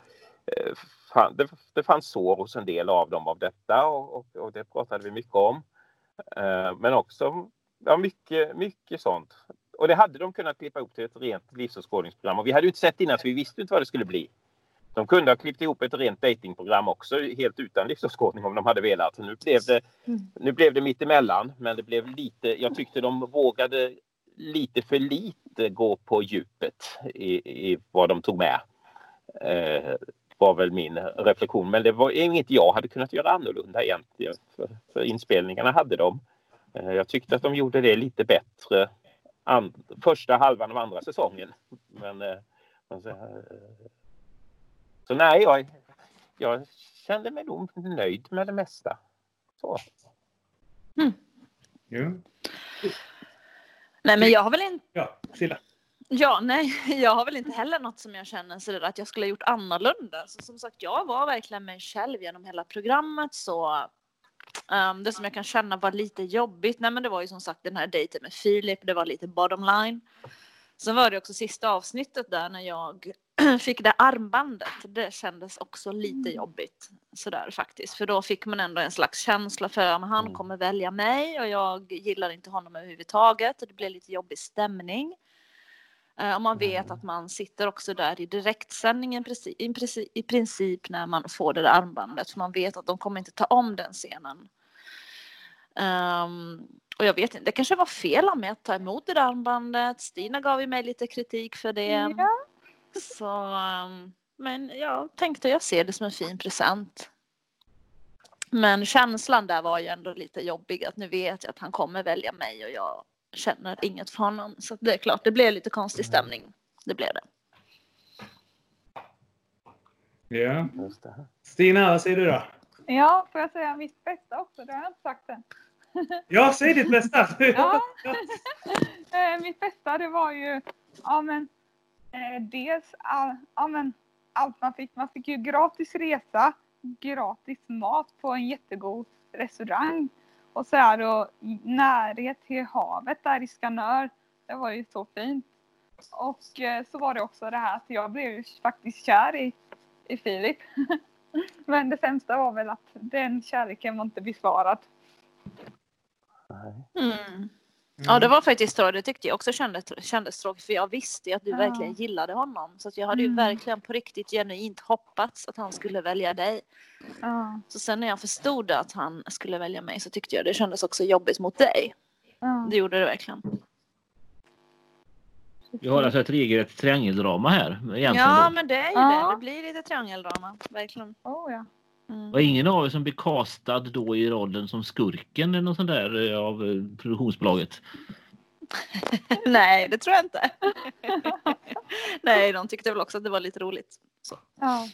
eh, fan, det, det fanns sår hos en del av dem av detta och, och, och det pratade vi mycket om. Eh, men också ja, mycket, mycket sånt. Och det hade de kunnat klippa ihop till ett rent livsåskådningsprogram. Och vi hade ju inte sett innan så vi visste inte vad det skulle bli. De kunde ha klippt ihop ett rent datingprogram också helt utan livsåskådning om de hade velat. Nu blev det, nu blev det mittemellan men det blev lite, jag tyckte de vågade lite för lite gå på djupet i, i vad de tog med. Eh, var väl min reflektion. Men det var inget jag hade kunnat göra annorlunda egentligen. För, för inspelningarna hade de. Eh, jag tyckte att de gjorde det lite bättre and, första halvan av andra säsongen. Men, eh, men så, eh, så nej, jag, jag kände mig nog nöjd med det mesta. Så. Ja. Nej, men jag har väl inte Ja, Silla. Ja, nej, [LAUGHS] jag har väl inte heller något som jag känner sådär att jag skulle ha gjort annorlunda. Så som sagt, jag var verkligen mig själv genom hela programmet så um, det som jag kan känna var lite jobbigt, nej men det var ju som sagt den här dejten med Filip, det var lite bottom line. Sen var det också sista avsnittet där när jag [CLEARS THROAT] fick det armbandet. Det kändes också lite jobbigt sådär faktiskt, för då fick man ändå en slags känsla för att han Mm. kommer välja mig och jag gillar inte honom överhuvudtaget. och Det blev lite jobbig stämning. Eh, Och man vet att man sitter också där i direktsändningen preci- i princip, i princip när man får det där armbandet. För man vet att de kommer inte ta om den scenen. Ehm, och jag vet inte, det kanske var fel av mig att ta emot det där armbandet. Stina gav ju mig lite kritik för det. Ja. Så, ehm, men jag tänkte jag ser det som en fin present. Men känslan där var ju ändå lite jobbig att nu vet jag att han kommer välja mig och jag känner inget för honom. Så det är klart, det blev lite konstig stämning. Det blev det. Ja. Stina, vad säger du då? Ja, får jag säga mitt bästa också? Det har jag inte sagt än. [LAUGHS] Ja, säg ditt bästa! [LAUGHS] Ja. [LAUGHS] Eh, mitt bästa det var ju, ja men, eh, dels all, ja, men, allt man fick. Man fick ju gratis resa, gratis mat på en jättegod restaurang. Och så här och närhet till havet där i Skanör. Det var ju så fint. Och eh, så var det också det här att jag blev ju faktiskt kär i, i Filip. [LAUGHS] Men det sämsta var väl att den kärleken var inte besvarad. Nej. Mm. Ja, det var faktiskt så. Det tyckte jag också kändes, kändes tråkigt för jag visste ju att du Ja. verkligen gillade honom. Så att jag hade ju Mm. verkligen på riktigt genuint hoppats att han skulle välja dig. Ja, Så sen när jag förstod att han skulle välja mig så tyckte jag det kändes också jobbigt mot dig. ja. Det gjorde det verkligen. Vi har alltså ett regelrätt triangeldrama här egentligen. Ja, men det är ju Ja. det. Det blir lite triangeldrama. Verkligen. Oh, ja. Mm. Och ingen av er som blir castad då i rollen som skurken eller något sånt där eh, av eh, produktionsbolaget? [LAUGHS] Nej, det tror jag inte. [LAUGHS] Nej, de tyckte väl också att det var lite roligt. Så. Ja.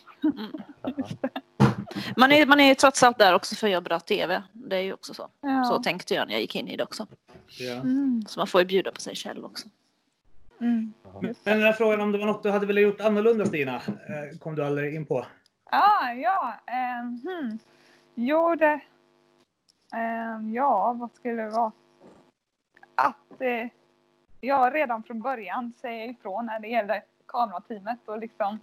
Man är, man är ju trots allt där också för att göra bra TV. Det är ju också så. Ja. Så tänkte jag när jag gick in i det också. Ja. Mm. Så man får ju bjuda på sig själv också. Mm. Men den här frågan om det var något du hade velat gjort annorlunda Stina, eh, kom du aldrig in på. Ah, ja, ehm, hmm. Jo, det... ehm, ja, vad skulle det vara? Att eh, jag redan från början säger ifrån när det gäller kamerateamet och liksom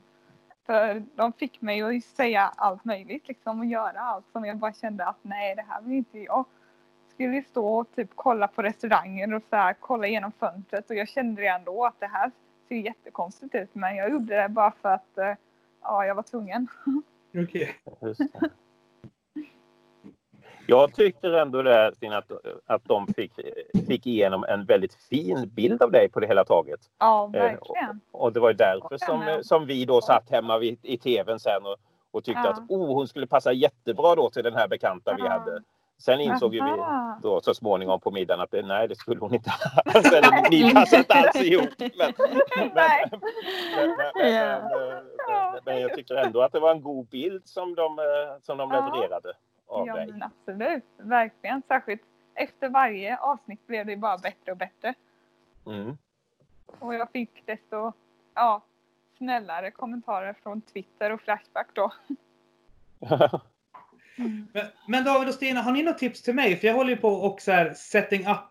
för de fick mig att säga allt möjligt liksom och göra allt som jag bara kände att nej, det här vill inte jag. Skulle stå och typ kolla på restauranger och så här, kolla igenom fönstret och jag kände redan då att det här ser jättekonstigt ut men jag gjorde det bara för att eh, ja, jag var tvungen. [LAUGHS] Okej. Jag tycker ändå det Stina, att, att de fick, fick igenom en väldigt fin bild av dig på det hela taget. Ja, Eh, verkligen. Och det var ju därför som, som vi då satt hemma vid, i tvn sen och, och tyckte Ja. att oh, hon skulle passa jättebra då till den här bekanta vi Ja. hade. Sen insåg ju vi då så småningom på middagen att det, nej, det skulle hon inte [LAUGHS] Eller, Ni passar inte alls ihop. Men, [LAUGHS] men, men, men, men, Ja. men, men jag tycker ändå att det var en god bild som de, eh, som de levererade av Ja, dig. absolut. Verkligen. Särskilt efter varje avsnitt blev det bara bättre och bättre. Mm. Och jag fick desto ja, snällare kommentarer från Twitter och Flashback då. [LAUGHS] Men, men David och Stina, har ni något tips till mig? För jag håller ju på och så här setting up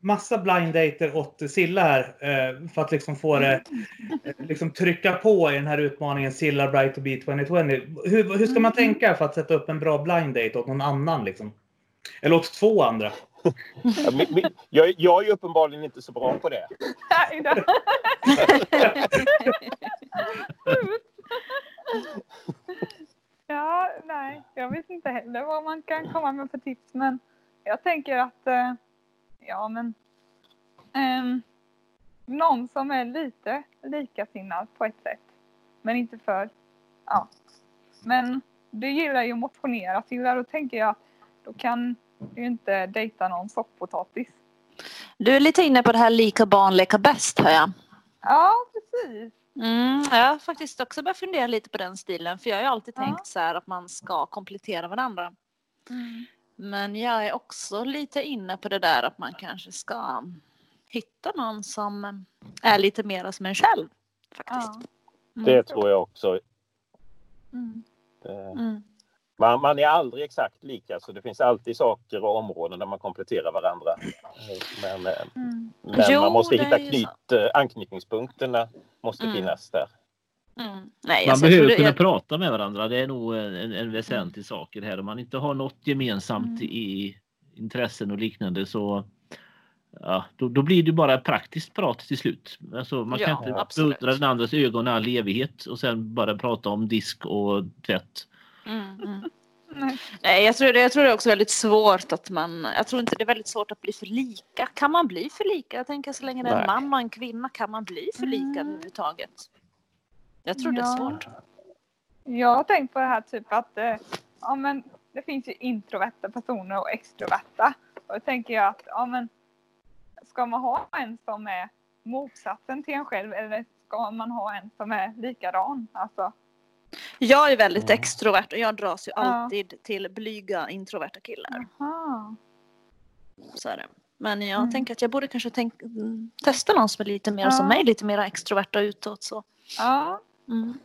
massa blind dater åt Silla här eh, för att liksom få det, eh, liksom trycka på i den här utmaningen Silla Bright to be 2020. Hur, hur ska man tänka för att sätta upp en bra blind date åt någon annan liksom? Eller åt två andra? [LAUGHS] Jag, jag är ju uppenbarligen inte så bra på det. [LAUGHS] Ja, nej, jag vet inte heller vad man kan komma med för tips, men jag tänker att, eh, ja men, ehm, någon som är lite likasinnad på ett sätt, men inte för, ja. Men du gillar ju att motionera, Silla, då tänker jag att då kan du ju inte dejta någon sopppotatis. Du är lite inne på det här lika barn leka bäst hör jag. Ja, precis. Mm, jag har faktiskt också börjat fundera lite på den stilen för jag har ju alltid Ja. tänkt så här att man ska komplettera varandra. Men jag är också lite inne på det där att man kanske ska hitta någon som är lite mera som en själv. Faktiskt. Ja. Det tror jag också. Mm. Mm. Man, man är aldrig exakt lika, så det finns alltid saker och områden där man kompletterar varandra. Men, eh, Mm. men Jo, man måste hitta är knyt, eh, anknytningspunkterna måste Mm. finnas där. Mm. Nej, Man alltså, behöver kunna jag- prata med varandra. Det är nog en, en väsentlig sak i det här. Om man inte har något gemensamt Mm. i intressen och liknande så ja, då, då blir det bara praktiskt prat till slut. Alltså, man Ja, kan inte absolut. beundra den andras ögon i all evighet och sen bara prata om disk och tvätt. Mm, mm. Nej. [LAUGHS] Nej, jag tror, det, jag tror det är också väldigt svårt att man... Jag tror inte det är väldigt svårt att bli för lika. Kan man bli för lika? Jag tänker så länge det är en man och en kvinna kan man bli för lika Mm. överhuvudtaget. Jag tror det är Ja. svårt. Jag har tänkt på det här typ att eh, ja, men det finns ju introverta personer och extroverta. Och då tänker jag att ja, men, ska man ha en som är motsatsen till en själv eller ska man ha en som är likadan? Alltså, Jag är väldigt extrovert och jag dras ju Ja. alltid till blyga introverta killar. aha. Så är det. Men jag Mm. tänker att jag borde kanske tänk, testa någon som är lite mer Ja. som mig, lite mer extroverta utåt. Så. Ja, Mm.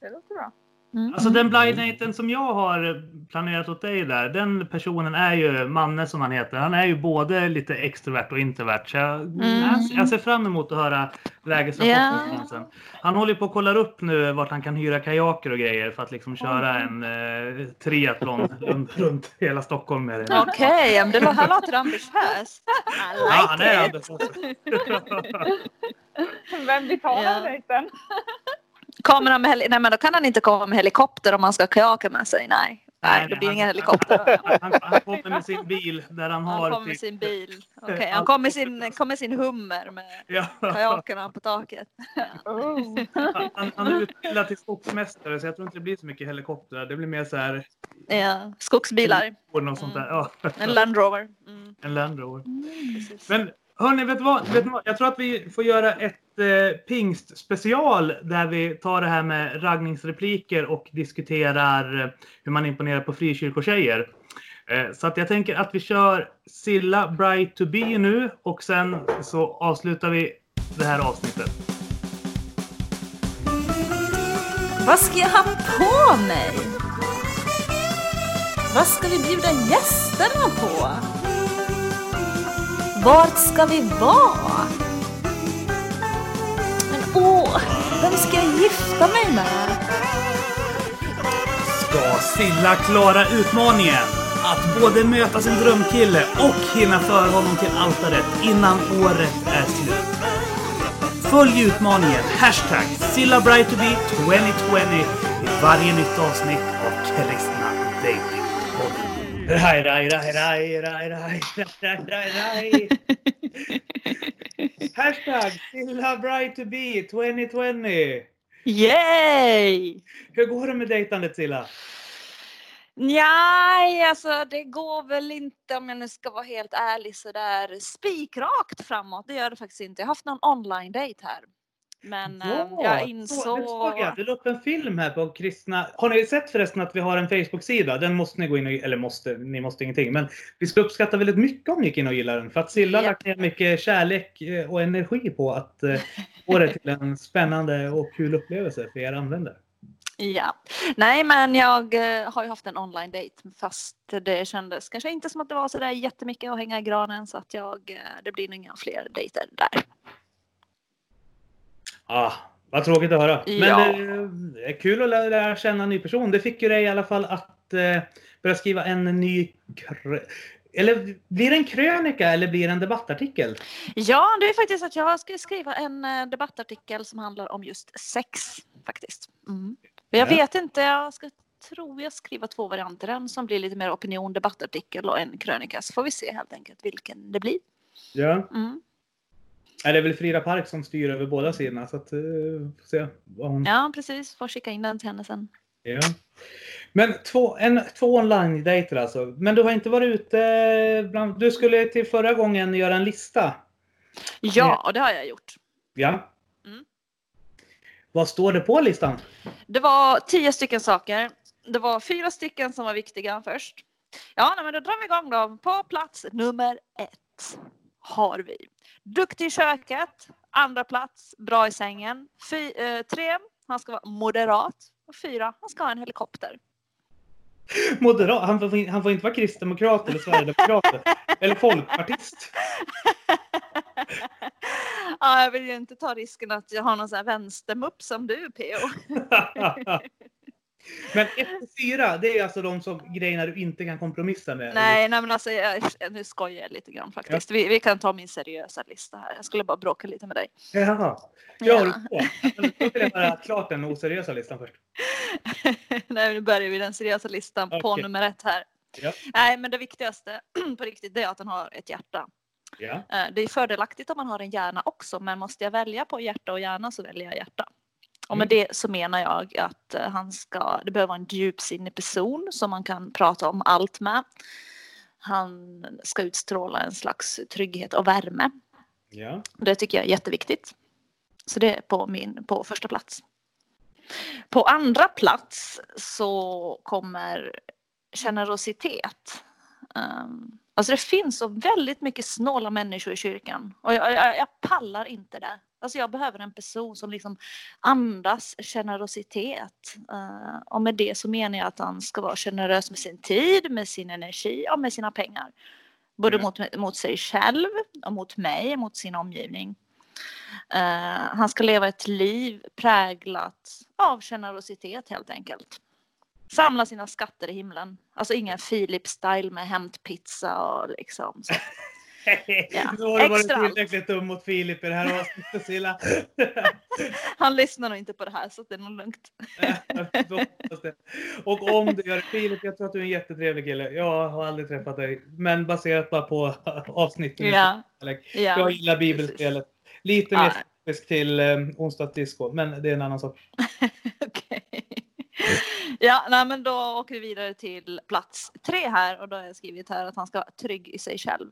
det låter bra. Mm. Alltså den blind daten som jag har planerat åt dig där, den personen är ju Manne som han heter. Han är ju både lite extrovert och introvert. Så jag, Mm. jag ser fram emot att höra lägesrapporten sen. Han håller på att kolla upp nu vart han kan hyra kajaker och grejer för att liksom köra en eh, triathlon runt, runt hela Stockholm med det. Okej, men det lå- här låter ambitiöst. I [LAUGHS] Ja, han är like it. ambitiös. [LAUGHS] Vem betalar Ja. dejten? Kommer han med heli- Nej men då kan han inte komma med helikopter om han ska ha kajaker med sig. Nej, nej Nej, det blir han- ingen helikopter. Han, han kommer med sin bil där han har... Han kommer med typ- sin bil. [LAUGHS] Okej, han kommer med sin, kommer med sin hummer med Ja. kajakerna på taket. [LAUGHS] Oh. Han, han är utbildad till skogsmästare så jag tror inte det blir så mycket helikoptrar. Det blir mer så här Ja, skogsbilar. något sånt där. Ja, En Land Rover. Mm, en Land Rover. Men hörni, vet du vad? Vet ni vad? Jag tror att vi får göra ett eh, pingstspecial där vi tar det här med raggningsrepliker och diskuterar eh, hur man imponerar på frikyrkotjejer. Eh, så att jag tänker att vi kör Silla Bright to be nu och sen så avslutar vi det här avsnittet. Vad ska jag ha på mig? Vad ska vi bjuda gästerna på? Vart ska vi vara? Men åh, vem ska jag gifta mig med? Ska Silla klara utmaningen? Att både möta sin drömkille och hinna föra honom till altaret innan året är slut. Följ utmaningen hashtag SillaBrightToBe 2020 i varje nytt avsnitt av Kristna Dating. Raj, raj, raj, raj, raj, raj, raj, raj, raj. [LAUGHS] Hashtag SillaBrightToBe 2020. Yay! Hur går det med dejtandet Silla? Nej, alltså det går väl inte om jag nu ska vara helt ärlig sådär spikrakt framåt. Det gör det faktiskt inte. Jag har haft någon online date här. Men eh, jag så, insåg... det såg jag. Du la upp en film här på kristna... Har ni sett förresten att vi har en Facebook-sida? Den måste ni gå in och... Eller måste, ni måste ingenting. Men vi skulle uppskatta väldigt mycket om ni gick in och gillar den. För att Silla har Japp. lagt ner mycket kärlek eh, och energi på att eh, få det till en spännande och kul upplevelse för er användare. Ja, nej men jag har ju haft en online date fast det kändes kanske inte som att det var så där jättemycket att hänga i granen så att jag, det blir nog inga fler dejter där. Ah, vad tråkigt att höra. Men Ja. eh, är kul att lära, lära känna en ny person. Det fick ju dig i alla fall att eh, börja skriva en ny... Eller blir det en krönika eller blir det en debattartikel? Ja, det är faktiskt att jag ska skriva en eh, debattartikel som handlar om just sex faktiskt. Mm. Men jag Ja. vet inte, jag ska tror jag skriva två varianter. En som blir lite mer opinion, debattartikel och en krönika. Så får vi se helt enkelt vilken det blir. Ja. Mm. Nej, Det är väl Frida Park som styr över båda sidorna. Så att, får se vad hon... Ja, precis. Får skicka in den till henne sen. Ja. Men två, en, två online-dejter alltså. Men du har inte varit ute bland... Du skulle till förra gången göra en lista. Ja, och det har jag gjort. Ja. Mm. Vad står det på listan? Det var tio stycken saker. Det var fyra stycken som var viktiga först. Ja, men då drar vi igång då. På plats nummer ett har vi duktig i köket. Andra plats, bra i sängen. Fy, eh, tre, han ska vara moderat. Och fyra, han ska ha en helikopter. Moderat. Han får, han får inte vara kristdemokrat eller sverigedemokrat. [LAUGHS] eller folkpartist. ja, jag vill ju inte ta risken att jag har någon sån här vänstermupp som du, PO. [LAUGHS] Men 1 till 4, det är alltså de som grejerna du inte kan kompromissa med? Nej, nej men alltså jag, nu skojar jag lite grann faktiskt. Vi, vi kan ta min seriösa lista här. Jag skulle bara bråka lite med dig. Jaha. Ja. Du så? Men Då vill jag bara klart den oseriösa listan först. [LAUGHS] Nej, nu börjar vi den seriösa listan på Okej. nummer ett här. Ja. Nej, men det viktigaste [CLEARS THROAT] på riktigt det är att den har ett hjärta. Ja. Eh, Det är fördelaktigt om man har en hjärna också, men måste jag välja på hjärta och hjärna så väljer jag hjärta. Och med Mm. det så menar jag att eh, han ska, det behöver vara en djupsinnig person som man kan prata om allt med. Han ska utstråla en slags trygghet och värme. ja. Det tycker jag är jätteviktigt. Så det är på min på första plats. På andra plats så kommer generositet. Um, alltså det finns så väldigt mycket snåla människor i kyrkan och jag, jag, jag pallar inte det. Alltså jag behöver en person som liksom andas generositet. Uh, och med det så menar jag att han ska vara generös med sin tid, med sin energi och med sina pengar. Både Mm. mot, mot sig själv och mot mig, mot sin omgivning. Eh, han ska leva ett liv präglat av generositet helt enkelt. Samla sina skatter i himlen. Alltså ingen Filip-style med hämtpizza och liksom så. [LAUGHS] Ja. [LAUGHS] Nu har du varit tillräckligt dum mot Filip i det här avsnittet Silla. [LAUGHS] Han lyssnar nog inte på det här så det är nog lugnt. Och om du gör det, Filip, jag tror att du är en jättetrevlig kille. Jag har aldrig träffat dig. Men baserat bara på avsnittet. Ja, Jag ja. gillar bibelspelet. Lite mer skeptisk till um, onsdagsdisco, men det är en annan sak. [LAUGHS] Ja, nej, men då åker vi vidare till plats tre här och då har jag skrivit här att han ska vara trygg i sig själv.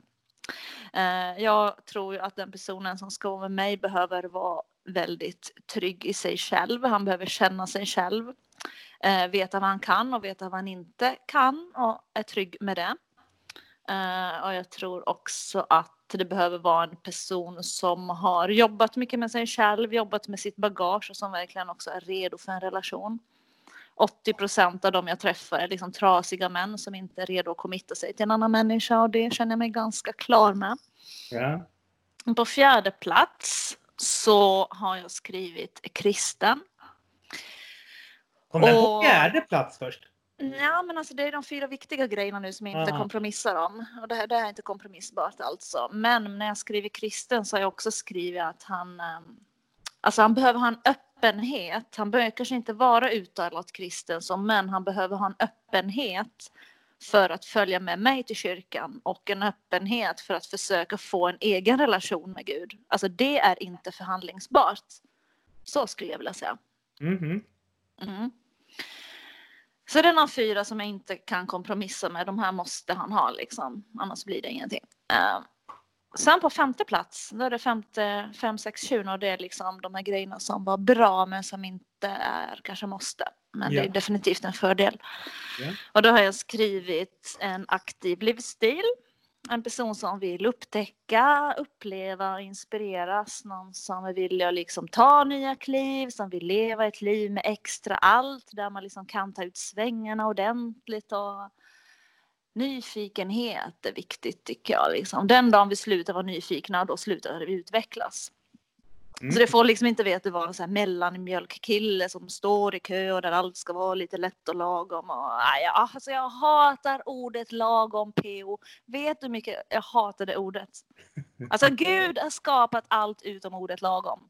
Eh, jag tror ju att den personen som ska vara med mig behöver vara väldigt trygg i sig själv. Han behöver känna sig själv, eh, veta vad han kan och veta vad han inte kan och är trygg med det. Eh, och jag tror också att det behöver vara en person som har jobbat mycket med sig själv, jobbat med sitt bagage och som verkligen också är redo för en relation. 80 procent av dem jag träffar är liksom trasiga män som inte är redo att committa sig till en annan människa och det känner jag mig ganska klar med. Ja. På fjärde plats så har jag skrivit kristen. Kom den på fjärde plats först? Ja, men alltså det är de fyra viktiga grejerna nu som jag inte Aha. kompromissar om. Och det här, det här är inte kompromissbart alltså. Men när jag skriver kristen så har jag också skrivit att han, ehm, alltså han behöver ha en öppenhet. Han behöver kanske inte vara uttalat kristen som, men han behöver ha en öppenhet för att följa med mig till kyrkan och en öppenhet för att försöka få en egen relation med Gud. Alltså det är inte förhandlingsbart. Så skulle jag vilja säga. Mhm. Mm. Så det är de fyra som jag inte kan kompromissa med. De här måste han ha liksom. Annars blir det ingenting. Uh, sen på femte plats, då är det femte, fem, sex, tjugo och det är liksom de här grejerna som var bra men som inte är kanske måste. Men Ja. det är definitivt en fördel. Ja. Och då har jag skrivit en aktiv livsstil. en person som vill upptäcka, uppleva, inspireras. Någon som vill liksom ta nya kliv, som vill leva ett liv med extra allt. Där man liksom kan ta ut svängarna ordentligt. Och nyfikenhet är viktigt tycker jag. Liksom. Den dagen vi slutar vara nyfikna, då slutar vi utvecklas. Mm. Så det får liksom inte veta vara en så här mellanmjölkkille som står i kö och där allt ska vara lite lätt och lagom. Och, nej, jag, alltså jag hatar ordet lagom PO. Vet du hur mycket jag hatar det ordet? Alltså [LAUGHS] Gud har skapat allt utom ordet lagom.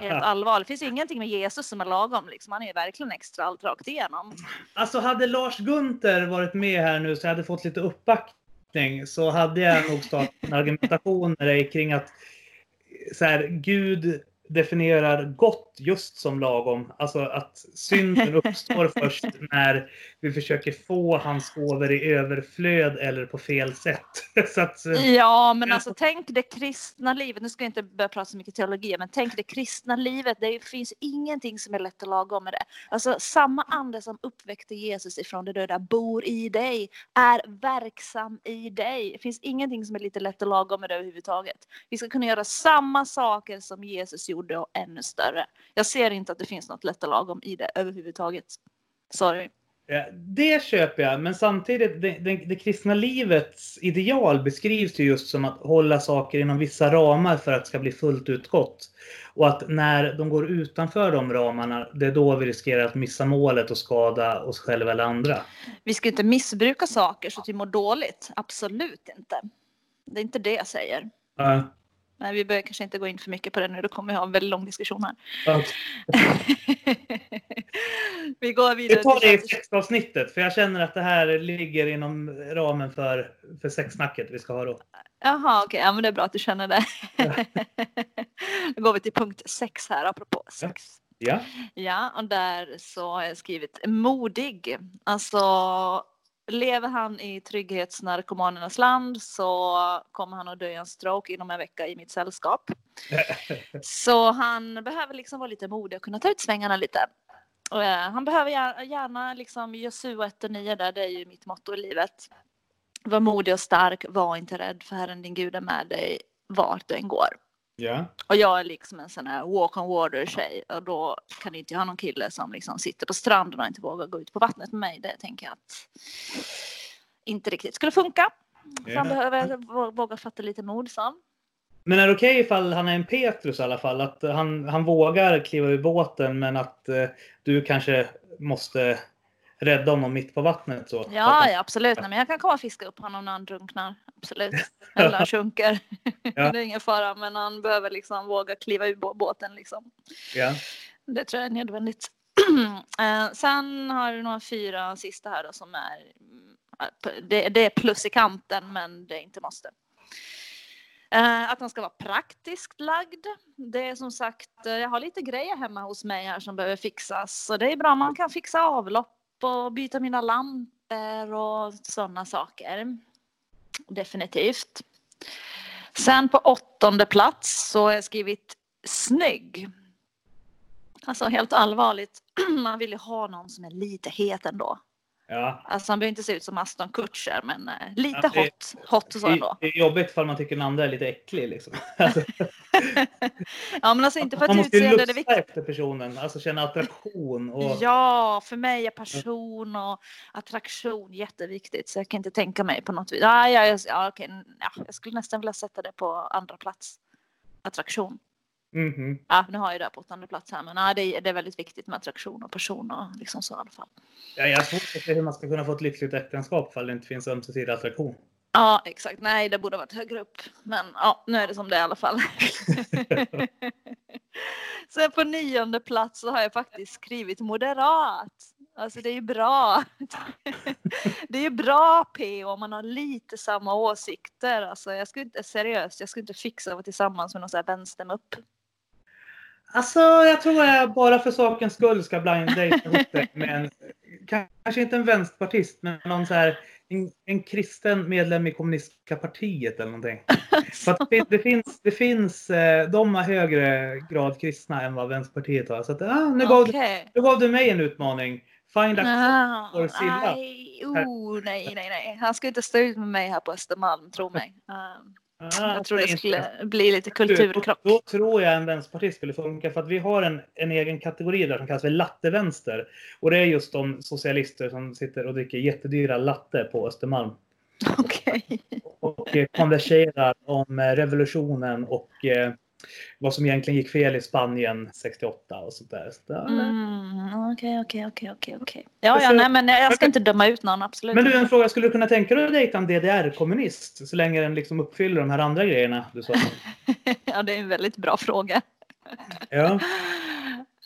Helt [LAUGHS] allvarligt. Det finns ingenting med Jesus som är lagom. Liksom. Han är verkligen extra allt rakt igenom. Alltså hade Lars Gunther varit med här nu så jag hade fått lite uppbackning så hade jag nog startat en argumentation med dig kring att så här, Gud definierar gott just som lagom. Alltså att synden [LAUGHS] uppstår först när vi försöker få hans gåvor i överflöd eller på fel sätt. [LAUGHS] Att, Ja, men alltså tänk det kristna livet. Nu ska jag inte börja prata så mycket teologi, men tänk det kristna livet. Det finns ingenting som är lätt och lagom med det. Alltså samma ande som uppväckte Jesus ifrån det döda bor i dig, är verksam i dig. Det finns ingenting som är lite lätt och lagom med det överhuvudtaget. Vi ska kunna göra samma saker som Jesus gjorde och ännu större. Jag ser inte att det finns något lätt och lagom i det överhuvudtaget. Sorry. Det köper jag, men samtidigt det, det, det kristna livets ideal beskrivs ju just som att hålla saker inom vissa ramar för att det ska bli fullt ut gott. Och att när de går utanför de ramarna, det är då vi riskerar att missa målet och skada oss själva eller andra. Vi ska inte missbruka saker så att vi mår dåligt. Absolut inte. Det är inte det jag säger. Ja, Nej, vi behöver kanske inte gå in för mycket på det nu. Då kommer vi ha en väldigt lång diskussion här. ja. [LAUGHS] vi går Vi vidare. tar det i sexavsnittet, för jag känner att det här ligger inom ramen för, för sexsnacket vi ska ha då. Jaha, okej. Ja, men det är bra att du känner det. Ja. [LAUGHS] Då går vi till punkt sex här, apropå sex. Ja, Ja, och där så har jag skrivit modig. Alltså, lever han i trygghetsnarkomanernas land så kommer han att dö i en stroke inom en vecka i mitt sällskap. [LAUGHS] Så han behöver liksom vara lite modig och kunna ta ut svängarna lite. Och, eh, han behöver gärna, gärna liksom Josua 1 och 9 där, det är ju mitt motto i livet. Var modig och stark, var inte rädd för Herren din Gud är med dig vart du än går. Ja. Och jag är liksom en sån här walk on water tjej och då kan inte jag ha någon kille som liksom sitter på stranden och inte vågar gå ut på vattnet med mig. Det tänker jag att inte riktigt skulle funka. Så han Ja. behöver vå- våga fatta lite mod så. Men är det okej ifall han är en Petrus i alla fall? Att han, han vågar kliva ur båten men att eh, du kanske måste rädda honom mitt på vattnet? Så. Ja, ja absolut. Nej, men jag kan komma och fiska upp honom när han drunknar. Absolut. Eller han [LAUGHS] sjunker. Ja. [LAUGHS] det är ingen fara. Men han behöver liksom våga kliva ur bå- båten liksom. Ja. Det tror jag är nödvändigt. [CLEARS THROAT] Eh, Sen har du några fyra sista här då som är mm, det, det är plus i kanten men det är inte måste. Eh, Att han ska vara praktiskt lagd. Det är som sagt, eh, jag har lite grejer hemma hos mig här som behöver fixas. Så det är bra man kan fixa avlopp och byta mina lampor och sådana saker. Definitivt. Sen på åttonde plats så har jag skrivit snygg. Alltså helt allvarligt, [CLEARS THROAT] man vill ju ha någon som är lite het ändå. Ja. Alltså han behöver inte se ut som Aston Kutcher men eh, lite Ja, det- hot, hot och så Det, ändå. det är jobbigt ifall man tycker den andra är lite äcklig. Liksom. [LAUGHS] Alltså, [LAUGHS] Ja men alltså inte för man att måste ju lusta efter personen, alltså känna attraktion. Och, Ja, för mig är passion och attraktion jätteviktigt så jag kan inte tänka mig på något vis. Ja, ja, ja, okej, ja, jag skulle nästan vilja sätta det på andra plats. Attraktion. Mhm. Ja, nu har jag det på åttonde plats här men ja, det, är, det är väldigt viktigt med attraktion och person och liksom så i alla fall. ja, jag att se hur man ska kunna få ett lyckligt äktenskap ifall det inte finns ömsesidig attraktion. Ja, [LAUGHS] exakt. Nej, det borde ha varit högre upp. Men ja, nu är det som det är i alla fall. [LAUGHS] Sen på nionde plats så har jag faktiskt skrivit moderat. Alltså det är ju bra. [LAUGHS] Det är ju bra P om man har lite samma åsikter. Alltså jag skulle inte, seriöst, jag skulle inte fixa att vara tillsammans med någon sån här vänstermupp. Alltså, jag tror jag bara för sakens skull ska blind date ihop det med en, kanske inte en vänsterpartist, men någon så här, en, en kristen medlem i kommunistiska partiet eller någonting. [LAUGHS] För att det, det finns, det finns, eh, de har högre grad kristna än vad Vänsterpartiet har. Så att, ah, nu, gav, du- Okej. nu gav du mig en utmaning. Find a Ah, or Silla. nej, oh, nej, nej, nej. Han ska inte stå ut med mig här på Östermalm, tro mig. [LAUGHS] Um, Ah, jag tror det skulle bli lite kulturkrock. Då, då tror jag en vänsterpartist skulle funka för att vi har en, en egen kategori där som kallas för lattevänster. Och det är just de socialister som sitter och dricker jättedyra latte på Östermalm. [LAUGHS] Okej. och eh, konverserar om eh, revolutionen och eh, vad som egentligen gick fel i Spanien 68 och sånt där. Mm, Okej, okej, okej, okej, okej. Ja, ja, nej, men jag ska inte döma ut någon, absolut. Men du, en fråga. Skulle du kunna tänka dig att dejta en DDR-kommunist så länge den liksom uppfyller de här andra grejerna du sa? [LAUGHS] ja, det är en väldigt bra fråga. Ja. [LAUGHS]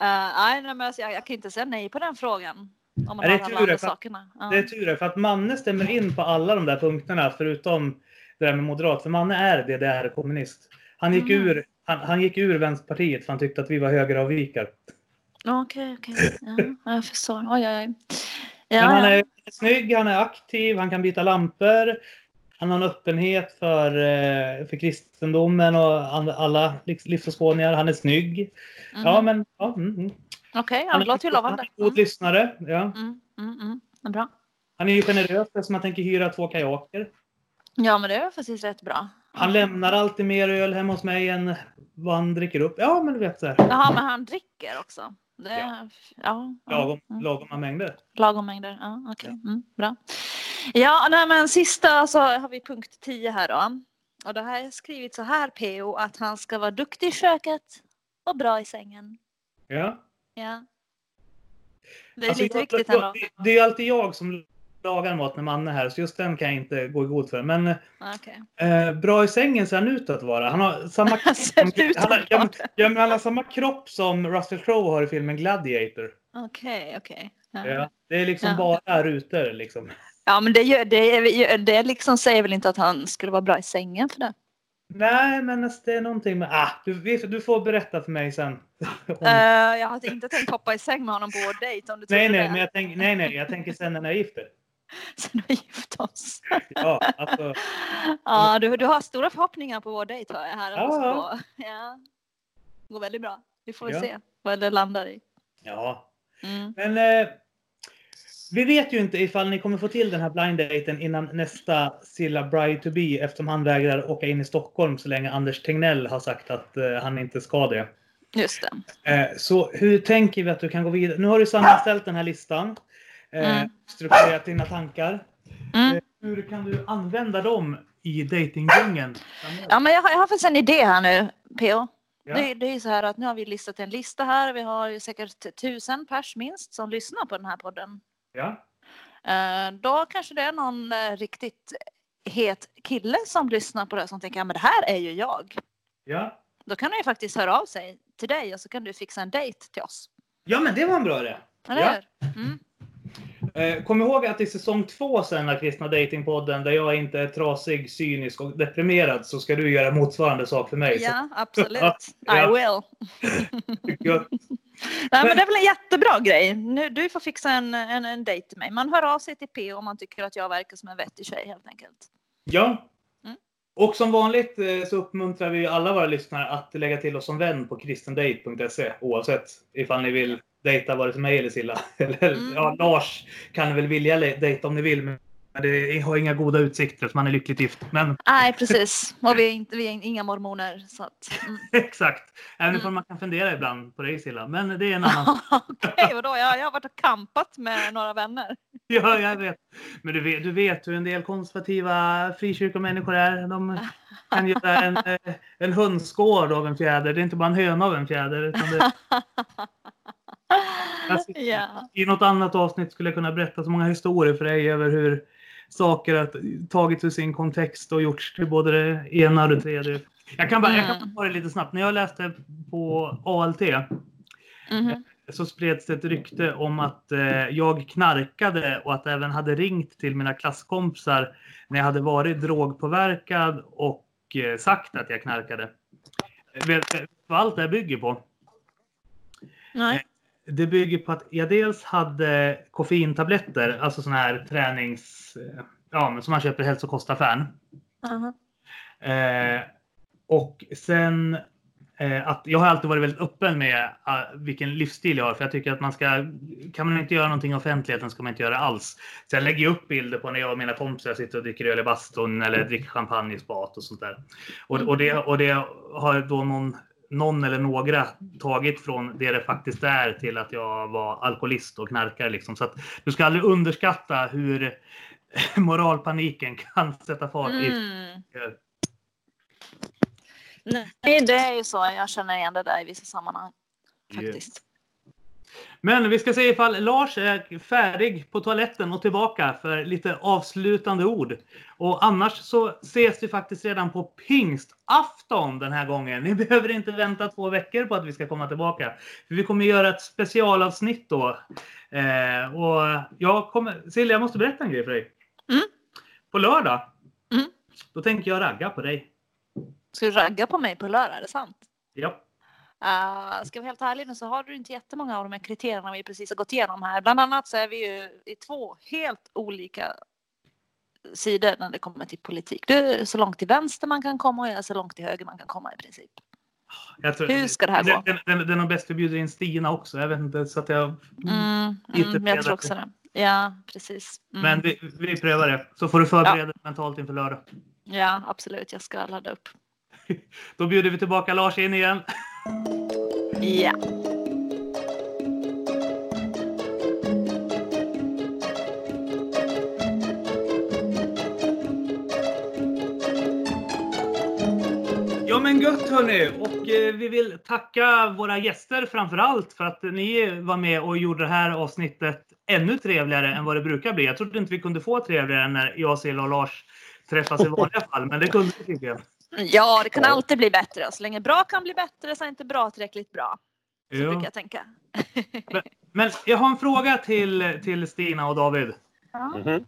Uh, nej, men alltså, jag, kan inte säga nej på den frågan. Om man det är alla andra för- sakerna. Det är tur för att Manne stämmer in på alla de där punkterna förutom det där med moderat. För Manne är DDR-kommunist. Han gick, Mm. ur, han, han gick ur Vänsterpartiet för han tyckte att vi var högeravvikar. Okej, okej. Ja, jag förstår. Oj, oj, oj. Ja, han ja. är snygg, han är aktiv, han kan byta lampor. Han har en öppenhet för, eh, för kristendomen och alla livs- livsåskådningar. Han är snygg. Mhm. Ja, men ja, mm, mm. Okej, ja, Han det låter ju Han lovande. är en god lyssnare. Ja. Mm, mm, mm. Ja, Bra. Han är ju generös eftersom han tänker hyra två kajaker. Ja, men det är faktiskt rätt bra. Han lämnar alltid mer öl hemma hos mig än vad han dricker upp. Ja, men du vet så här. Jaha, men han dricker också? Det, Ja. ja. Ja, ja, Lagom, mm. lagoma mängder. Lagom mängder. Ja, okej. Mm, bra. Ja, nej, men sista så har vi punkt 10 här då. Och det här är skrivit så här PO att han ska vara duktig i köket och bra i sängen. Ja. Ja. Det är Alltså, lite viktigt ändå. det- Det är alltid jag som lagar mat när man är här, så just den kan jag inte gå i god för. Men Okej. eh, bra i sängen ser han ut att vara. Han har samma [LAUGHS] han har, ja, ja, men han har samma kropp som Russell Crowe har i filmen Gladiator. Okej, okej. Ja. Ja. Det är liksom bara rutor liksom. Ja, men det, gör, det, det liksom säger väl inte att han skulle vara bra i sängen för det. Nej, men alltså, det är någonting med... Ah, du, du får berätta för mig sen. [LAUGHS] Om- Eh, jag hade inte tänkt hoppa i säng med honom på vår dejt om du nej, nej, det. men jag tänker, nej, nej, jag tänker sen när jag gifter. [LAUGHS] Sen vi gift oss. Ja, alltså, [LAUGHS] Ja, du, du har stora förhoppningar på vår dejt hör jag här. Ja, Ja. Det går väldigt bra. Vi får Ja. se vad det landar i. ja. Mm. Men eh, vi vet ju inte ifall ni kommer få till den här blind daten innan nästa Silla Bride to be eftersom han vägrar åka in i Stockholm så länge Anders Tegnell har sagt att eh, han inte ska det. Just det. Eh, så hur tänker vi att du kan gå vidare? Nu har du sammanställt den här listan. Eh, Mm. Strukturerat dina tankar. Mm. Eh, hur kan du använda dem i datingdjungeln? framöver? Ja, men jag har, jag har faktiskt en idé här nu, PO. Ja. Det, det är så här att nu har vi listat en lista här. Vi har ju säkert tusen pers minst som lyssnar på den här podden. Ja. Eh, då kanske det är någon riktigt het kille som lyssnar på det som tänker ja, men det här är ju jag. Ja. Då kan han ju faktiskt höra av sig till dig och så kan du fixa en dejt till oss. ja, men det var en bra idé. Eller Ja. hur? Mm. Eh, kom ihåg att i säsong två sen av Kristna Datingpodden där jag inte är trasig, cynisk och deprimerad så ska du göra motsvarande sak för mig. Ja, [LAUGHS] absolut. Ja. I will. [LAUGHS] Nej, men det är väl en jättebra grej. Nu, du får fixa en, en, en dejt till mig. Man hör av sig till P om man tycker att jag verkar som en vettig tjej helt enkelt. ja. Och som vanligt eh, så uppmuntrar vi alla våra lyssnare att lägga till oss som vän på kristendate.se oavsett ifall ni vill dejta vare sig mig eller Silla. [LAUGHS] Eller, Mm. ja, Lars kan väl vilja dejta om ni vill men det har inga goda utsikter för man är lyckligt gift. Men Nej, [LAUGHS] precis. Och vi är, inte, vi är inga mormoner. Så att, mm. [LAUGHS] exakt. Även Mm. om man kan fundera ibland på dig Silla. Men det är en annan [LAUGHS] Okej, vadå? Jag, jag har varit och campat med några vänner. Ja, jag vet. Men du vet, du vet hur en del konservativa frikyrkomänniskor är. De kan göra en, eh, en hönsgård av en fjäder. Det är inte bara en höna av en fjäder. Utan det, Alltså, Ja. I något annat avsnitt skulle jag kunna berätta så många historier för dig över hur saker har tagits ur sin kontext och gjorts till både det ena och det tredje. Jag kan bara, jag kan Mm. ta det lite snabbt. När jag läste på ALT Mhm. så spreds det ett rykte om att eh, jag knarkade och att jag även hade ringt till mina klasskompisar när jag hade varit drogpåverkad och eh, sagt att jag knarkade. Vet vet du vad allt det här bygger på? Nej. Det bygger på att jag dels hade koffeintabletter, alltså sådana här tränings... eh, Ja, men som man köper i hälsokostaffären. Aha. Eh, och sen eh, att jag har alltid varit väldigt öppen med uh, vilken livsstil jag har. För jag tycker att man ska, kan man inte göra någonting i offentligheten ska man inte göra alls. Så jag lägger upp bilder på när jag och mina kompisar sitter och dricker öl i bastun eller dricker champagne i spat och sånt där. Och, och, det, och det har då någon, någon eller några tagit från det det faktiskt är till att jag var alkoholist och knarkare. Liksom. Så att du ska aldrig underskatta hur [LAUGHS] moralpaniken kan sätta fart i Mm. Nej, det är ju så. Jag känner igen det där i vissa sammanhang. Faktiskt. Men vi ska se ifall Lars är färdig på toaletten och tillbaka för lite avslutande ord. Och annars så ses vi faktiskt redan på pingstafton den här gången. Ni [LAUGHS] behöver inte vänta två veckor på att vi ska komma tillbaka. För vi kommer göra ett specialavsnitt då. Eh, och jag kommer... Silja, jag måste berätta en grej för dig. Mm. På lördag, Mm. då tänker jag ragga på dig. Ska du ragga på mig på lördag? Är det sant? Ja. Uh, ska vi vara helt ärliga nu så har du inte jättemånga av de här kriterierna vi precis har gått igenom här. Bland annat så är vi ju i två helt olika sidor när det kommer till politik. Du är så långt till vänster man kan komma och jag är så långt till höger man kan komma i princip. Tror, Hur ska det här gå? Den, den, den är bäst bjuder in Stina också. Jag vet inte, så att jag... Mm, mm, jag tror också det. Ja, precis. Mm. Men vi, vi prövar det. Så får du förbereda dig mentalt inför lördag. Ja, absolut. Jag ska ladda upp. [LAUGHS] Då bjuder vi tillbaka Lars in igen. Ja. Ja men gött hörni! Och eh, vi vill tacka våra gäster framför allt för att ni var med och gjorde det här avsnittet ännu trevligare än vad det brukar bli. Jag trodde inte vi kunde få trevligare när jag, Silla och Lars träffas i vanliga fall, men det kunde vi tydligen ja, det kan alltid bli bättre. Så länge bra kan bli bättre så är inte bra tillräckligt bra. Så Ja. brukar jag tänka. Men jag har en fråga till, till Stina och David. Ja. Mhm.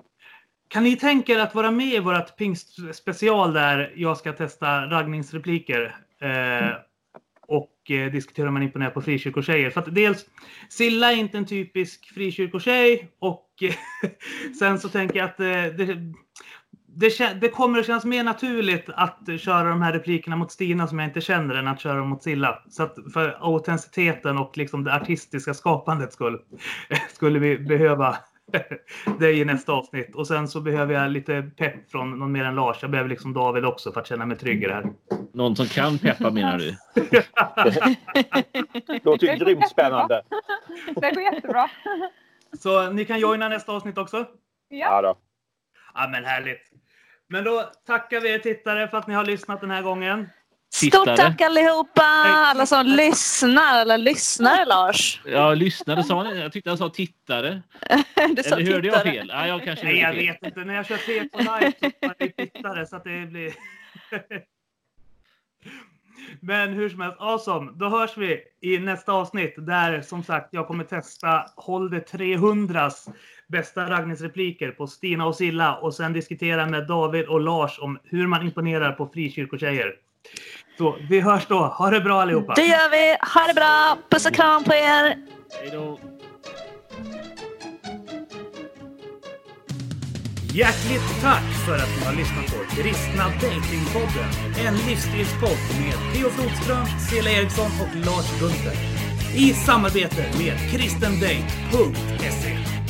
Kan ni tänka er att vara med i vårt pingstspecial där jag ska testa raggningsrepliker eh, och eh, diskutera om man imponerar på frikyrkotjejer? För att dels, Silla är inte en typisk frikyrkotjej och eh, [LAUGHS] sen så tänker jag att eh, det, det, det kommer att kännas mer naturligt att köra de här replikerna mot Stina som jag inte känner än att köra dem mot Silla. Så att för autenticiteten och liksom det artistiska skapandets skull [LAUGHS] skulle vi behöva [LAUGHS] dig i nästa avsnitt. Och sen så behöver jag lite pepp från någon mer än Lars. Jag behöver liksom David också för att känna mig trygg i det här. Någon som kan peppa menar du? [LAUGHS] Låter ju grymt spännande. Det går jättebra. Så ni kan joina nästa avsnitt också? Ja. Ja, då. Ja men härligt. Men då tackar vi er tittare för att ni har lyssnat den här gången. Stort Tittare. tack allihopa! Alla som lyssnar, eller lyssnar Lars. Ja, lyssnade sa han. Jag tyckte han sa tittare. [LAUGHS] Du sa Eller hörde jag tittare. fel? Ja, jag kanske Nej jag fel. vet inte. När jag kör tre på live så det tittare så att det blir... [LAUGHS] Men hur som helst, awesome. Då hörs vi i nästa avsnitt där som sagt jag kommer testa Håll det 300s bästa raggningsrepliker på Stina och Silla och sen diskutera med David och Lars om hur man imponerar på frikyrkotjejer. Så vi hörs då. Ha det bra allihopa. Det gör vi. Ha det bra. Puss och kram på er. Hej då. Hjärtligt tack för att ni har lyssnat på Kristna Datingpodden. En livsstilspodd med Theo Flodström, Cela Eriksson och Lars Gunther. I samarbete med kristendate.se.